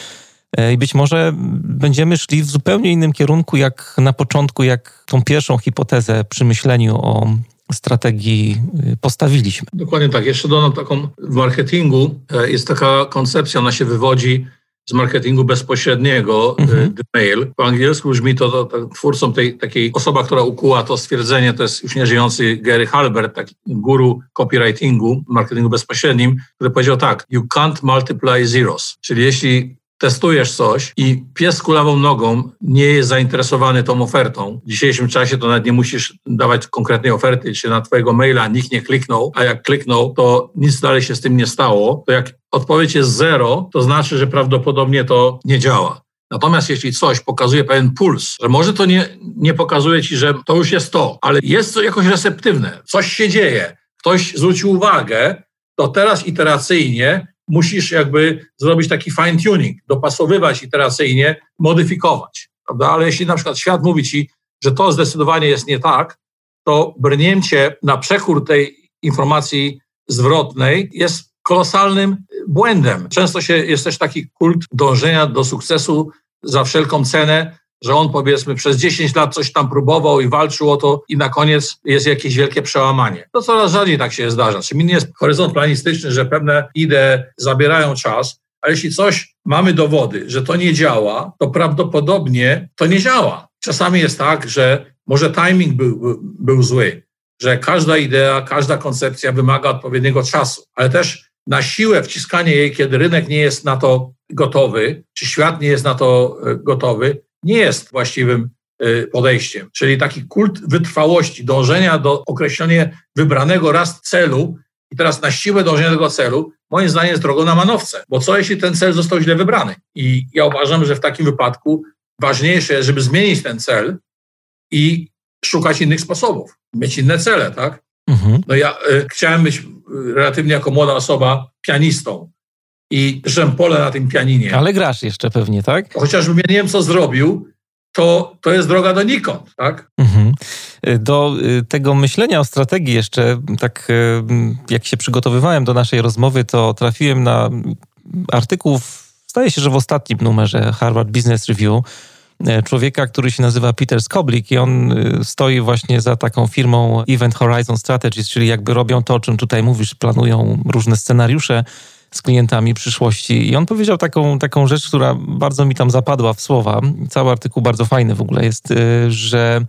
E, I być może będziemy szli w zupełnie innym kierunku, jak na początku, jak tą pierwszą hipotezę przy myśleniu o strategii y, postawiliśmy. Dokładnie tak. Jeszcze dodam taką, w marketingu e, jest taka koncepcja, ona się wywodzi z marketingu bezpośredniego, y, mhm. the mail. Po angielsku brzmi to, to, to, twórcą tej takiej osoba, która ukuła to stwierdzenie, to jest już nieżyjący Gary Halbert, taki guru copywritingu, marketingu bezpośrednim, który powiedział tak, you can't multiply zeros. Czyli jeśli testujesz coś i pies kulawą nogą nie jest zainteresowany tą ofertą, w dzisiejszym czasie to nawet nie musisz dawać konkretnej oferty, czy na twojego maila nikt nie kliknął, a jak kliknął, to nic dalej się z tym nie stało, to jak odpowiedź jest zero, to znaczy, że prawdopodobnie to nie działa. Natomiast jeśli coś pokazuje pewien puls, że może to nie, nie pokazuje ci, że to już jest to, ale jest to jakoś receptywne, coś się dzieje, ktoś zwrócił uwagę, to teraz iteracyjnie musisz jakby zrobić taki fine tuning, dopasowywać iteracyjnie, modyfikować. Prawda? Ale jeśli na przykład świat mówi ci, że to zdecydowanie jest nie tak, to brnięcie na przekór tej informacji zwrotnej jest kolosalnym błędem. Często się, jest też taki kult dążenia do sukcesu za wszelką cenę, że on powiedzmy przez 10 lat coś tam próbował i walczył o to i na koniec jest jakieś wielkie przełamanie. To coraz rzadziej tak się zdarza. Czym inny jest horyzont planistyczny, że pewne idee zabierają czas, a jeśli coś mamy dowody, że to nie działa, to prawdopodobnie to nie działa. Czasami jest tak, że może timing był, był zły, że każda idea, każda koncepcja wymaga odpowiedniego czasu, ale też na siłę wciskanie jej, kiedy rynek nie jest na to gotowy, czy świat nie jest na to e, gotowy, nie jest właściwym y, podejściem. Czyli taki kult wytrwałości, dążenia do określenia wybranego raz celu i teraz na siłę dążenia do tego celu, moim zdaniem jest drogą na manowce. Bo co jeśli ten cel został źle wybrany? I ja uważam, że w takim wypadku ważniejsze jest, żeby zmienić ten cel i szukać innych sposobów, mieć inne cele, tak? Mhm. No ja y, chciałem być y, relatywnie jako młoda osoba pianistą i pole na tym pianinie. Ale grasz jeszcze pewnie, tak? Chociażbym ja nie wiem, co zrobił, to, to jest droga donikąd, tak? Mhm. Do y, tego myślenia o strategii jeszcze, tak y, jak się przygotowywałem do naszej rozmowy, to trafiłem na artykuł, zdaje się, że w ostatnim numerze Harvard Business Review, y, człowieka, który się nazywa Peter Skoblik i on stoi właśnie za taką firmą Event Horizon Strategies, czyli jakby robią to, o czym tutaj mówisz, planują różne scenariusze, z klientami przyszłości. I on powiedział taką, taką rzecz, która bardzo mi tam zapadła w słowa. Cały artykuł bardzo fajny w ogóle jest, y, że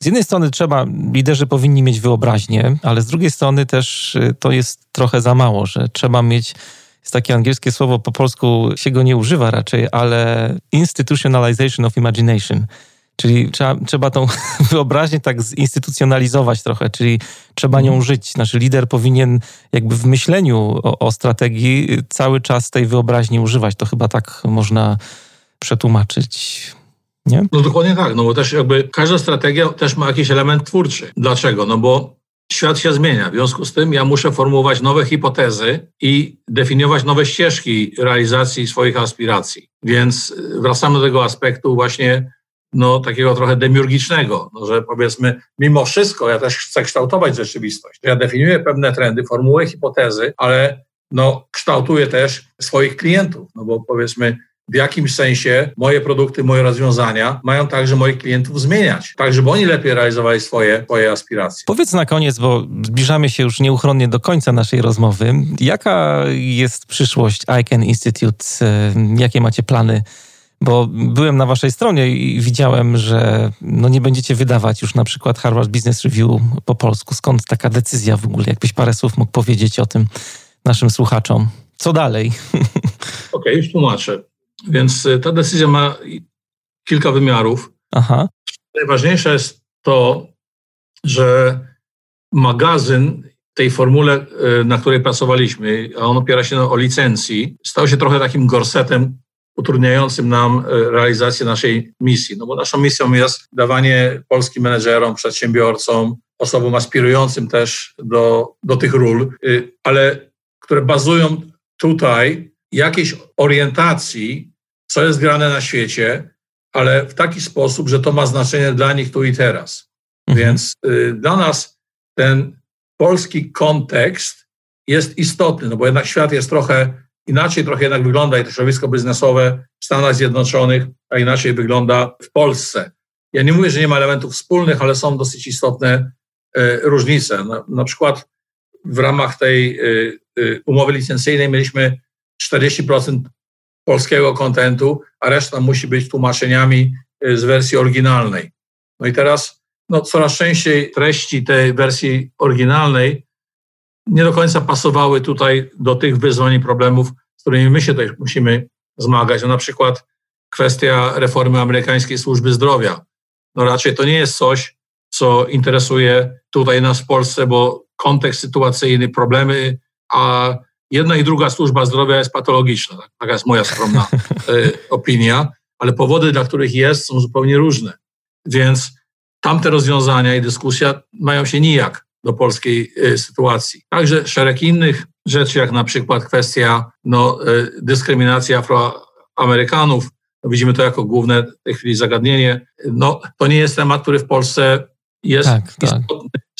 z jednej strony trzeba, liderzy powinni mieć wyobraźnię, ale z drugiej strony też y, to jest trochę za mało, że trzeba mieć jest takie angielskie słowo, po polsku się go nie używa raczej, ale institutionalization of imagination. Czyli trzeba, trzeba tą wyobraźnię tak zinstytucjonalizować trochę, czyli trzeba nią mhm. żyć. Znaczy lider powinien jakby w myśleniu o, o strategii cały czas tej wyobraźni używać. To chyba tak można przetłumaczyć. Nie? No dokładnie tak, no bo też jakby każda strategia też ma jakiś element twórczy. Dlaczego? No bo świat się zmienia. W związku z tym ja muszę formułować nowe hipotezy i definiować nowe ścieżki realizacji swoich aspiracji. Więc wracamy do tego aspektu właśnie no, takiego trochę demiurgicznego, no, że powiedzmy, mimo wszystko ja też chcę kształtować rzeczywistość. Ja definiuję pewne trendy, formułuję hipotezy, ale no, kształtuję też swoich klientów, no bo powiedzmy, w jakimś sensie moje produkty, moje rozwiązania mają także moich klientów zmieniać, tak żeby oni lepiej realizowali swoje, swoje aspiracje. Powiedz na koniec, bo zbliżamy się już nieuchronnie do końca naszej rozmowy. Jaka jest przyszłość ICANN Institute? Jakie macie plany bo byłem na waszej stronie i widziałem, że no nie będziecie wydawać już na przykład Harvard Business Review po polsku. Skąd taka decyzja w ogóle? Jakbyś parę słów mógł powiedzieć o tym naszym słuchaczom. Co dalej? Okej, okay, już tłumaczę. Więc y, ta decyzja ma kilka wymiarów. Aha. Najważniejsze jest to, że magazyn tej formule, y, na której pracowaliśmy, a on opiera się o licencji, stał się trochę takim gorsetem utrudniającym nam e, realizację naszej misji. No bo naszą misją jest dawanie polskim menedżerom, przedsiębiorcom, osobom aspirującym też do, do tych ról, y, ale które bazują tutaj jakiejś orientacji, co jest grane na świecie, ale w taki sposób, że to ma znaczenie dla nich tu i teraz. Mhm. Więc y, dla nas ten polski kontekst jest istotny, no bo jednak świat jest trochę Inaczej trochę jednak wygląda i to środowisko biznesowe w Stanach Zjednoczonych, a inaczej wygląda w Polsce. Ja nie mówię, że nie ma elementów wspólnych, ale są dosyć istotne e, różnice. Na, na przykład w ramach tej e, e, umowy licencyjnej mieliśmy 40% polskiego kontentu, a reszta musi być tłumaczeniami z wersji oryginalnej. No i teraz no, coraz częściej treści tej wersji oryginalnej nie do końca pasowały tutaj do tych wyzwań i problemów, z którymi my się tutaj musimy zmagać. No na przykład kwestia reformy amerykańskiej służby zdrowia. No raczej to nie jest coś, co interesuje tutaj nas w Polsce, bo kontekst sytuacyjny, problemy, a jedna i druga służba zdrowia jest patologiczna. Tak, taka jest moja skromna y, opinia, ale powody, dla których jest, są zupełnie różne. Więc tamte rozwiązania i dyskusja mają się nijak do polskiej y, sytuacji. Także szereg innych rzeczy, jak na przykład kwestia no, y, dyskryminacji Afroamerykanów, no, widzimy to jako główne w tej chwili zagadnienie. No, to nie jest temat, który w Polsce jest tak, tak.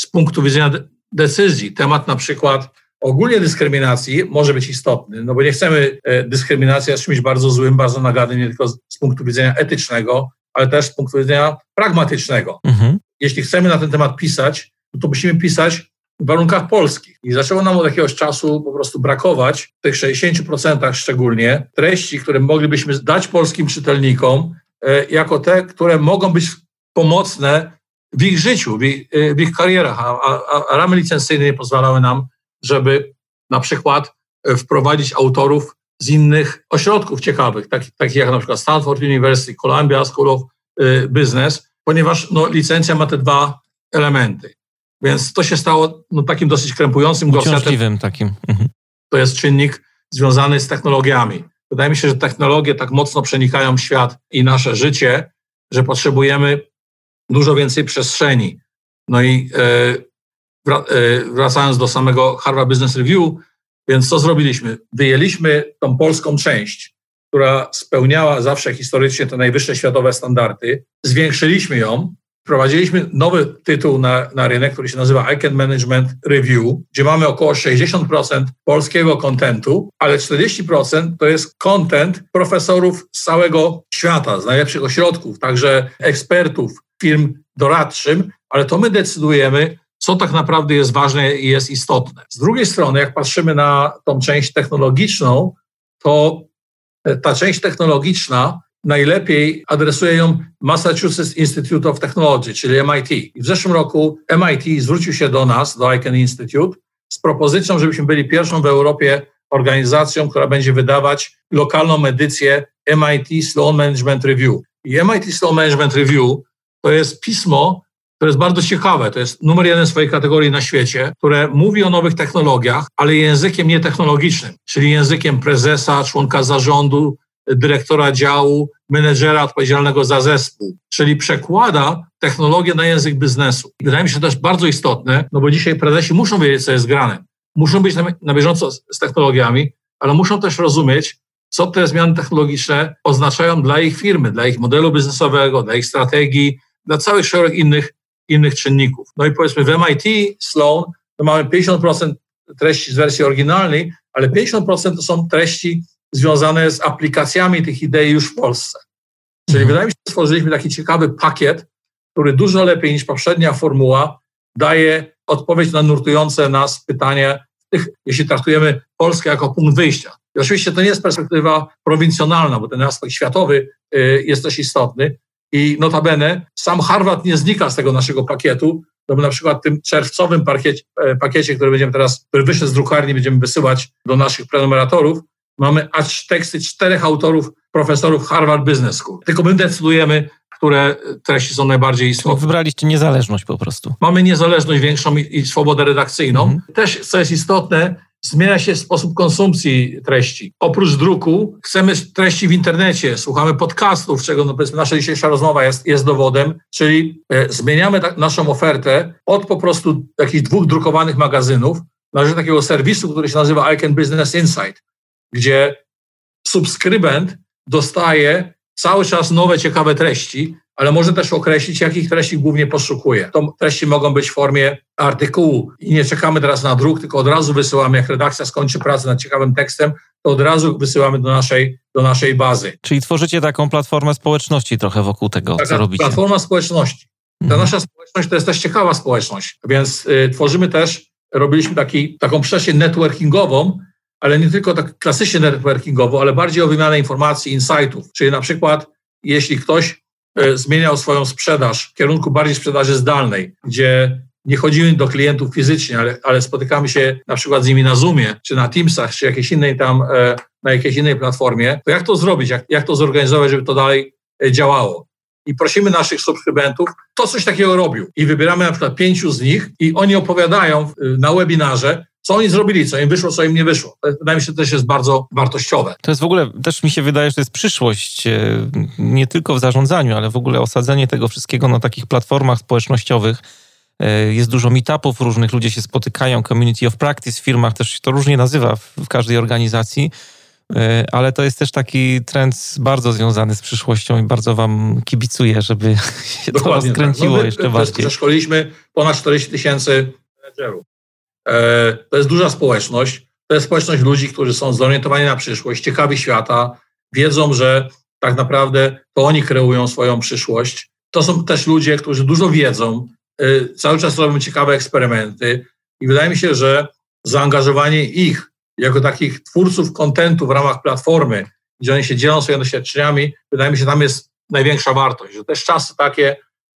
z punktu widzenia decyzji. Temat na przykład ogólnie dyskryminacji może być istotny, no bo nie chcemy, e, dyskryminacja jest czymś bardzo złym, bardzo nagadnym, nie tylko z punktu widzenia etycznego, ale też z punktu widzenia pragmatycznego. Mhm. Jeśli chcemy na ten temat pisać, no to musimy pisać w warunkach polskich. I zaczęło nam od jakiegoś czasu po prostu brakować, w tych 60% szczególnie, treści, które moglibyśmy dać polskim czytelnikom, e, jako te, które mogą być pomocne w ich życiu, w ich, w ich karierach, a, a, a ramy licencyjne nie pozwalały nam, żeby na przykład e, wprowadzić autorów z innych ośrodków ciekawych, takich, takich jak na przykład Stanford University, Columbia School of e, Business, ponieważ no, licencja ma te dwa elementy. Więc to się stało no, takim dosyć krępującym Uciążliwym takim. Mhm. To jest czynnik związany z technologiami. Wydaje mi się, że technologie tak mocno przenikają świat i nasze życie, że potrzebujemy dużo więcej przestrzeni. No i e, e, wracając do samego Harvard Business Review, więc co zrobiliśmy? Wyjęliśmy tą polską część, która spełniała zawsze historycznie te najwyższe światowe standardy, zwiększyliśmy ją, wprowadziliśmy nowy tytuł na, na rynek, który się nazywa ICANN Management Review, gdzie mamy około 60% polskiego kontentu, ale 40% to jest content profesorów z całego świata, z najlepszych ośrodków, także ekspertów, firm doradczym, ale to my decydujemy, co tak naprawdę jest ważne i jest istotne. Z drugiej strony, jak patrzymy na tą część technologiczną, to e, ta część technologiczna najlepiej adresuje ją Massachusetts Institute of Technology, czyli MIT. I w zeszłym roku MIT zwrócił się do nas, do ICANN Institute, z propozycją, żebyśmy byli pierwszą w Europie organizacją, która będzie wydawać lokalną edycję MIT Sloan Management Review. I MIT Sloan Management Review to jest pismo, które jest bardzo ciekawe. To jest numer jeden swojej kategorii na świecie, które mówi o nowych technologiach, ale językiem nietechnologicznym, czyli językiem prezesa, członka zarządu, dyrektora działu, menedżera odpowiedzialnego za zespół, czyli przekłada technologię na język biznesu. Wydaje mi się też bardzo istotne, no bo dzisiaj prezesi muszą wiedzieć, co jest grane. Muszą być na, bieżąco z, technologiami, ale muszą też rozumieć, co te zmiany technologiczne oznaczają dla ich firmy, dla ich modelu biznesowego, dla ich strategii, dla całych szereg innych, innych czynników. No i powiedzmy w MIT Sloan mamy 50% treści z wersji oryginalnej, ale 50% to są treści związane z aplikacjami tych idei już w Polsce. Czyli mhm. wydaje mi się, że stworzyliśmy taki ciekawy pakiet, który dużo lepiej niż poprzednia formuła daje odpowiedź na nurtujące nas pytanie, jeśli traktujemy Polskę jako punkt wyjścia. I oczywiście to nie jest perspektywa prowincjonalna, bo ten aspekt światowy y, jest też istotny. I notabene sam Harvard nie znika z tego naszego pakietu, no bo na przykład w tym czerwcowym pakiecie, pakiecie, który będziemy teraz, który wyszedł z drukarni, będziemy wysyłać do naszych prenumeratorów, mamy aż teksty czterech autorów, profesorów Harvard Business School. Tylko my decydujemy, które treści są najbardziej istotne. Wybraliście niezależność po prostu. Mamy niezależność większą i, i swobodę redakcyjną. Mhm. Też, co jest istotne, zmienia się sposób konsumpcji treści. Oprócz druku chcemy treści w internecie, słuchamy podcastów, czego no nasza dzisiejsza rozmowa jest, jest dowodem, czyli e, zmieniamy naszą ofertę od po prostu jakichś dwóch drukowanych magazynów na rzecz takiego serwisu, który się nazywa ICANN Business Insight, gdzie subskrybent dostaje cały czas nowe, ciekawe treści, ale może też określić, jakich treści głównie poszukuje. To treści mogą być w formie artykułu i nie czekamy teraz na druk, tylko od razu wysyłamy, jak redakcja skończy pracę nad ciekawym tekstem, to od razu wysyłamy do naszej, do naszej bazy. Czyli tworzycie taką platformę społeczności trochę wokół tego, Taka co robicie. Platforma społeczności. Ta mhm. nasza społeczność to jest też ciekawa społeczność, więc y, tworzymy też, robiliśmy taki, taką przestrzeń networkingową, ale nie tylko tak klasycznie networkingowo, ale bardziej o wymianę informacji, insightów. Czyli na przykład, jeśli ktoś e, zmieniał swoją sprzedaż w kierunku bardziej sprzedaży zdalnej, gdzie nie chodzimy do klientów fizycznie, ale, ale spotykamy się na przykład z nimi na Zoomie, czy na Teamsach, czy jakiejś innej tam e, na jakiejś innej platformie, to jak to zrobić, jak, jak to zorganizować, żeby to dalej e, działało? I prosimy naszych subskrybentów, to coś takiego robił. I wybieramy na przykład pięciu z nich i oni opowiadają na webinarze, co oni zrobili, co im wyszło, co im nie wyszło. To wydaje mi się, że też jest bardzo wartościowe. To jest w ogóle, też mi się wydaje, że to jest przyszłość, e, nie tylko w zarządzaniu, ale w ogóle osadzenie tego wszystkiego na takich platformach społecznościowych. E, jest dużo meetupów różnych, ludzie się spotykają, community of practice w firmach, też się to różnie nazywa w każdej organizacji, e, ale to jest też taki trend bardzo związany z przyszłością i bardzo wam kibicuję, żeby się Dokładnie to rozkręciło tak. no jeszcze bardziej. Przeszkoliliśmy ponad 40 tysięcy menedżerów. E, to jest duża społeczność. To jest społeczność ludzi, którzy są zorientowani na przyszłość, ciekawi świata, wiedzą, że tak naprawdę to oni kreują swoją przyszłość. To są też ludzie, którzy dużo wiedzą, e, cały czas robią ciekawe eksperymenty i wydaje mi się, że zaangażowanie ich jako takich twórców kontentu w ramach platformy, gdzie oni się dzielą swoimi doświadczeniami, wydaje mi się, tam jest największa wartość. Że też czasy takie,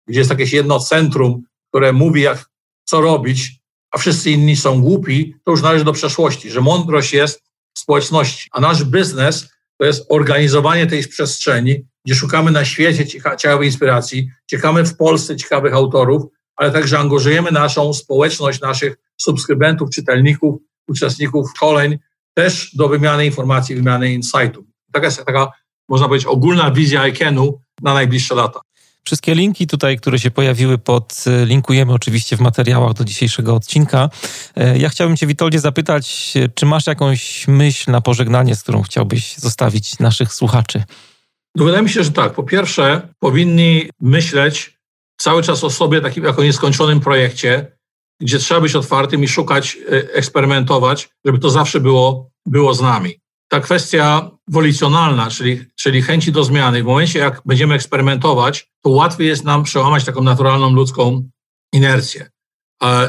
gdzie jest jakieś jedno centrum, które mówi, jak, co robić, a wszyscy inni są głupi, to już należy do przeszłości, że mądrość jest w społeczności, a nasz biznes to jest organizowanie tej przestrzeni, gdzie szukamy na świecie ciekawej inspiracji, ciekamy w Polsce ciekawych autorów, ale także angażujemy naszą społeczność, naszych subskrybentów, czytelników, uczestników szkoleń też do wymiany informacji, wymiany insightów. Taka jest taka, można powiedzieć, ogólna wizja ICANN-u na najbliższe lata. Wszystkie linki tutaj, które się pojawiły pod, e, linkujemy oczywiście w materiałach do dzisiejszego odcinka. E, ja chciałbym Cię, Witoldzie, zapytać, e, czy masz jakąś myśl na pożegnanie, z którą chciałbyś zostawić naszych słuchaczy? No wydaje mi się, że tak. Po pierwsze, powinni myśleć cały czas o sobie takim jako nieskończonym projekcie, gdzie trzeba być otwartym i szukać, eksperymentować, żeby to zawsze było, było z nami ta kwestia wolicjonalna, czyli, czyli chęci do zmiany, w momencie jak będziemy eksperymentować, to łatwiej jest nam przełamać taką naturalną ludzką inercję.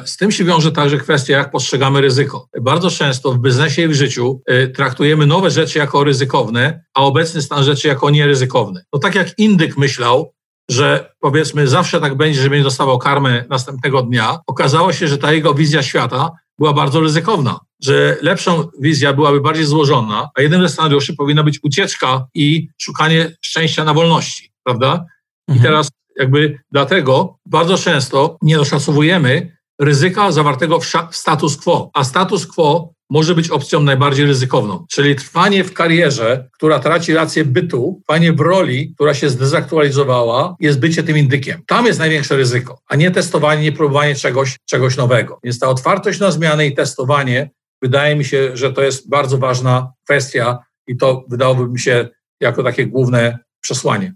Z tym się wiąże także kwestia, jak postrzegamy ryzyko. Bardzo często w biznesie i w życiu y, traktujemy nowe rzeczy jako ryzykowne, a obecny stan rzeczy jako nieryzykowny. To tak jak indyk myślał, że powiedzmy zawsze tak będzie, że będzie dostawał karmę następnego dnia, okazało się, że ta jego wizja świata była bardzo ryzykowna, że lepszą wizja byłaby bardziej złożona, a jednym ze scenariuszy powinna być ucieczka i szukanie szczęścia na wolności, prawda? Mhm. I teraz jakby dlatego bardzo często nie doszacowujemy ryzyka zawartego w status quo, a status quo może być opcją najbardziej ryzykowną. Czyli trwanie w karierze, która traci rację bytu, trwanie w roli, która się zdezaktualizowała, jest bycie tym indykiem. Tam jest największe ryzyko, a nie testowanie, nie próbowanie czegoś, czegoś nowego. Więc ta otwartość na zmiany i testowanie, wydaje mi się, że to jest bardzo ważna kwestia i to wydałoby mi się jako takie główne przesłanie.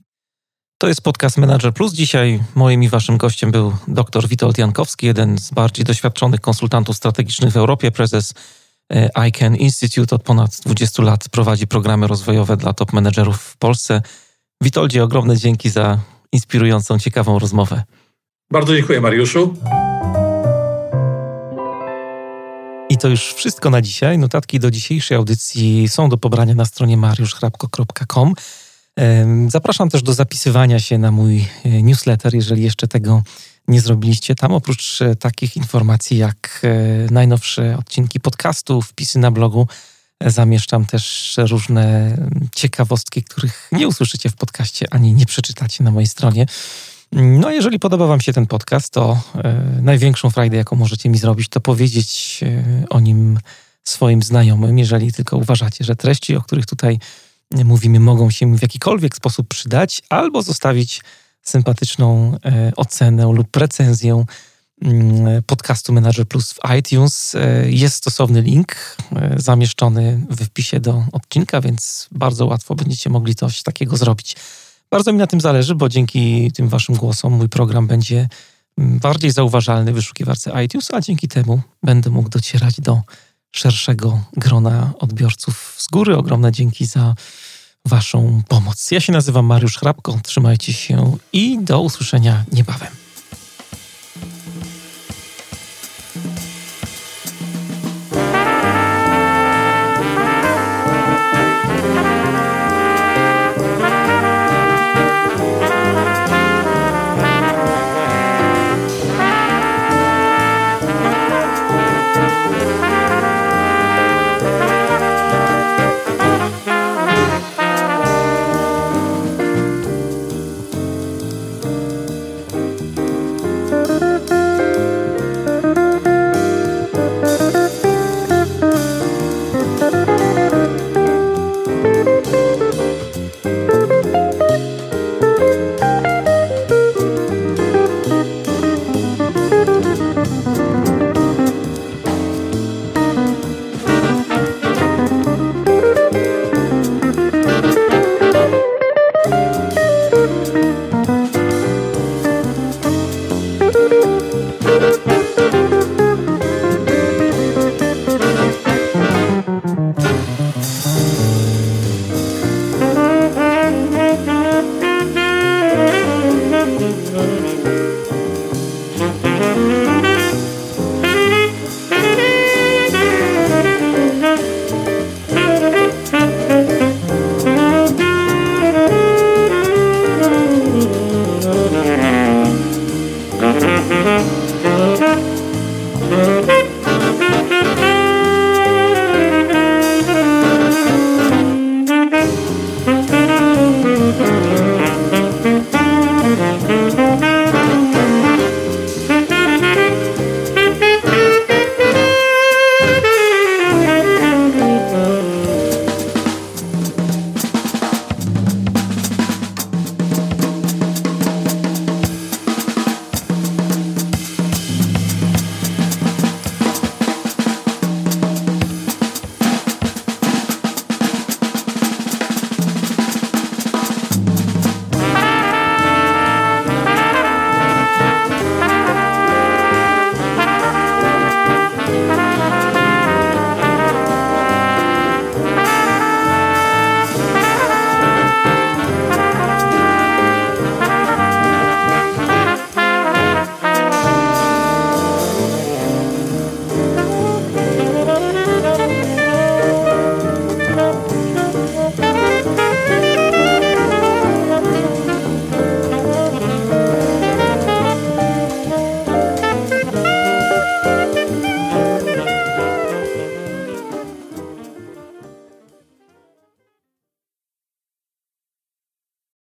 To jest podcast Manager Plus. Dzisiaj moim i waszym gościem był dr Witold Jankowski, jeden z bardziej doświadczonych konsultantów strategicznych w Europie, prezes ICANN Institute od ponad 20 lat prowadzi programy rozwojowe dla top menedżerów w Polsce. Witoldzie, ogromne dzięki za inspirującą, ciekawą rozmowę. Bardzo dziękuję, Mariuszu. I to już wszystko na dzisiaj. Notatki do dzisiejszej audycji są do pobrania na stronie mariuszchrapko.com. Zapraszam też do zapisywania się na mój e, newsletter, jeżeli jeszcze tego nie zrobiliście. Tam oprócz e, takich informacji jak e, najnowsze odcinki podcastu, wpisy na blogu, zamieszczam też różne ciekawostki, których nie usłyszycie w podcaście ani nie przeczytacie na mojej stronie. No, jeżeli podoba Wam się ten podcast, to największą frajdę, jaką możecie mi zrobić, to powiedzieć o nim swoim znajomym, jeżeli tylko uważacie, że treści, o których tutaj mówimy, mogą się w jakikolwiek sposób przydać, albo zostawić sympatyczną e, ocenę lub recenzję mm, podcastu Manager Plus w iTunes. E, jest stosowny link e, zamieszczony w wpisie do odcinka, więc bardzo łatwo będziecie mogli coś takiego zrobić. Bardzo mi na tym zależy, bo dzięki tym waszym głosom mój program będzie mm, bardziej zauważalny w wyszukiwarce iTunes, a dzięki temu będę mógł docierać do szerszego grona odbiorców z góry. Ogromne dzięki za Waszą pomoc. Ja się nazywam Mariusz Hrabko, trzymajcie się i do usłyszenia niebawem.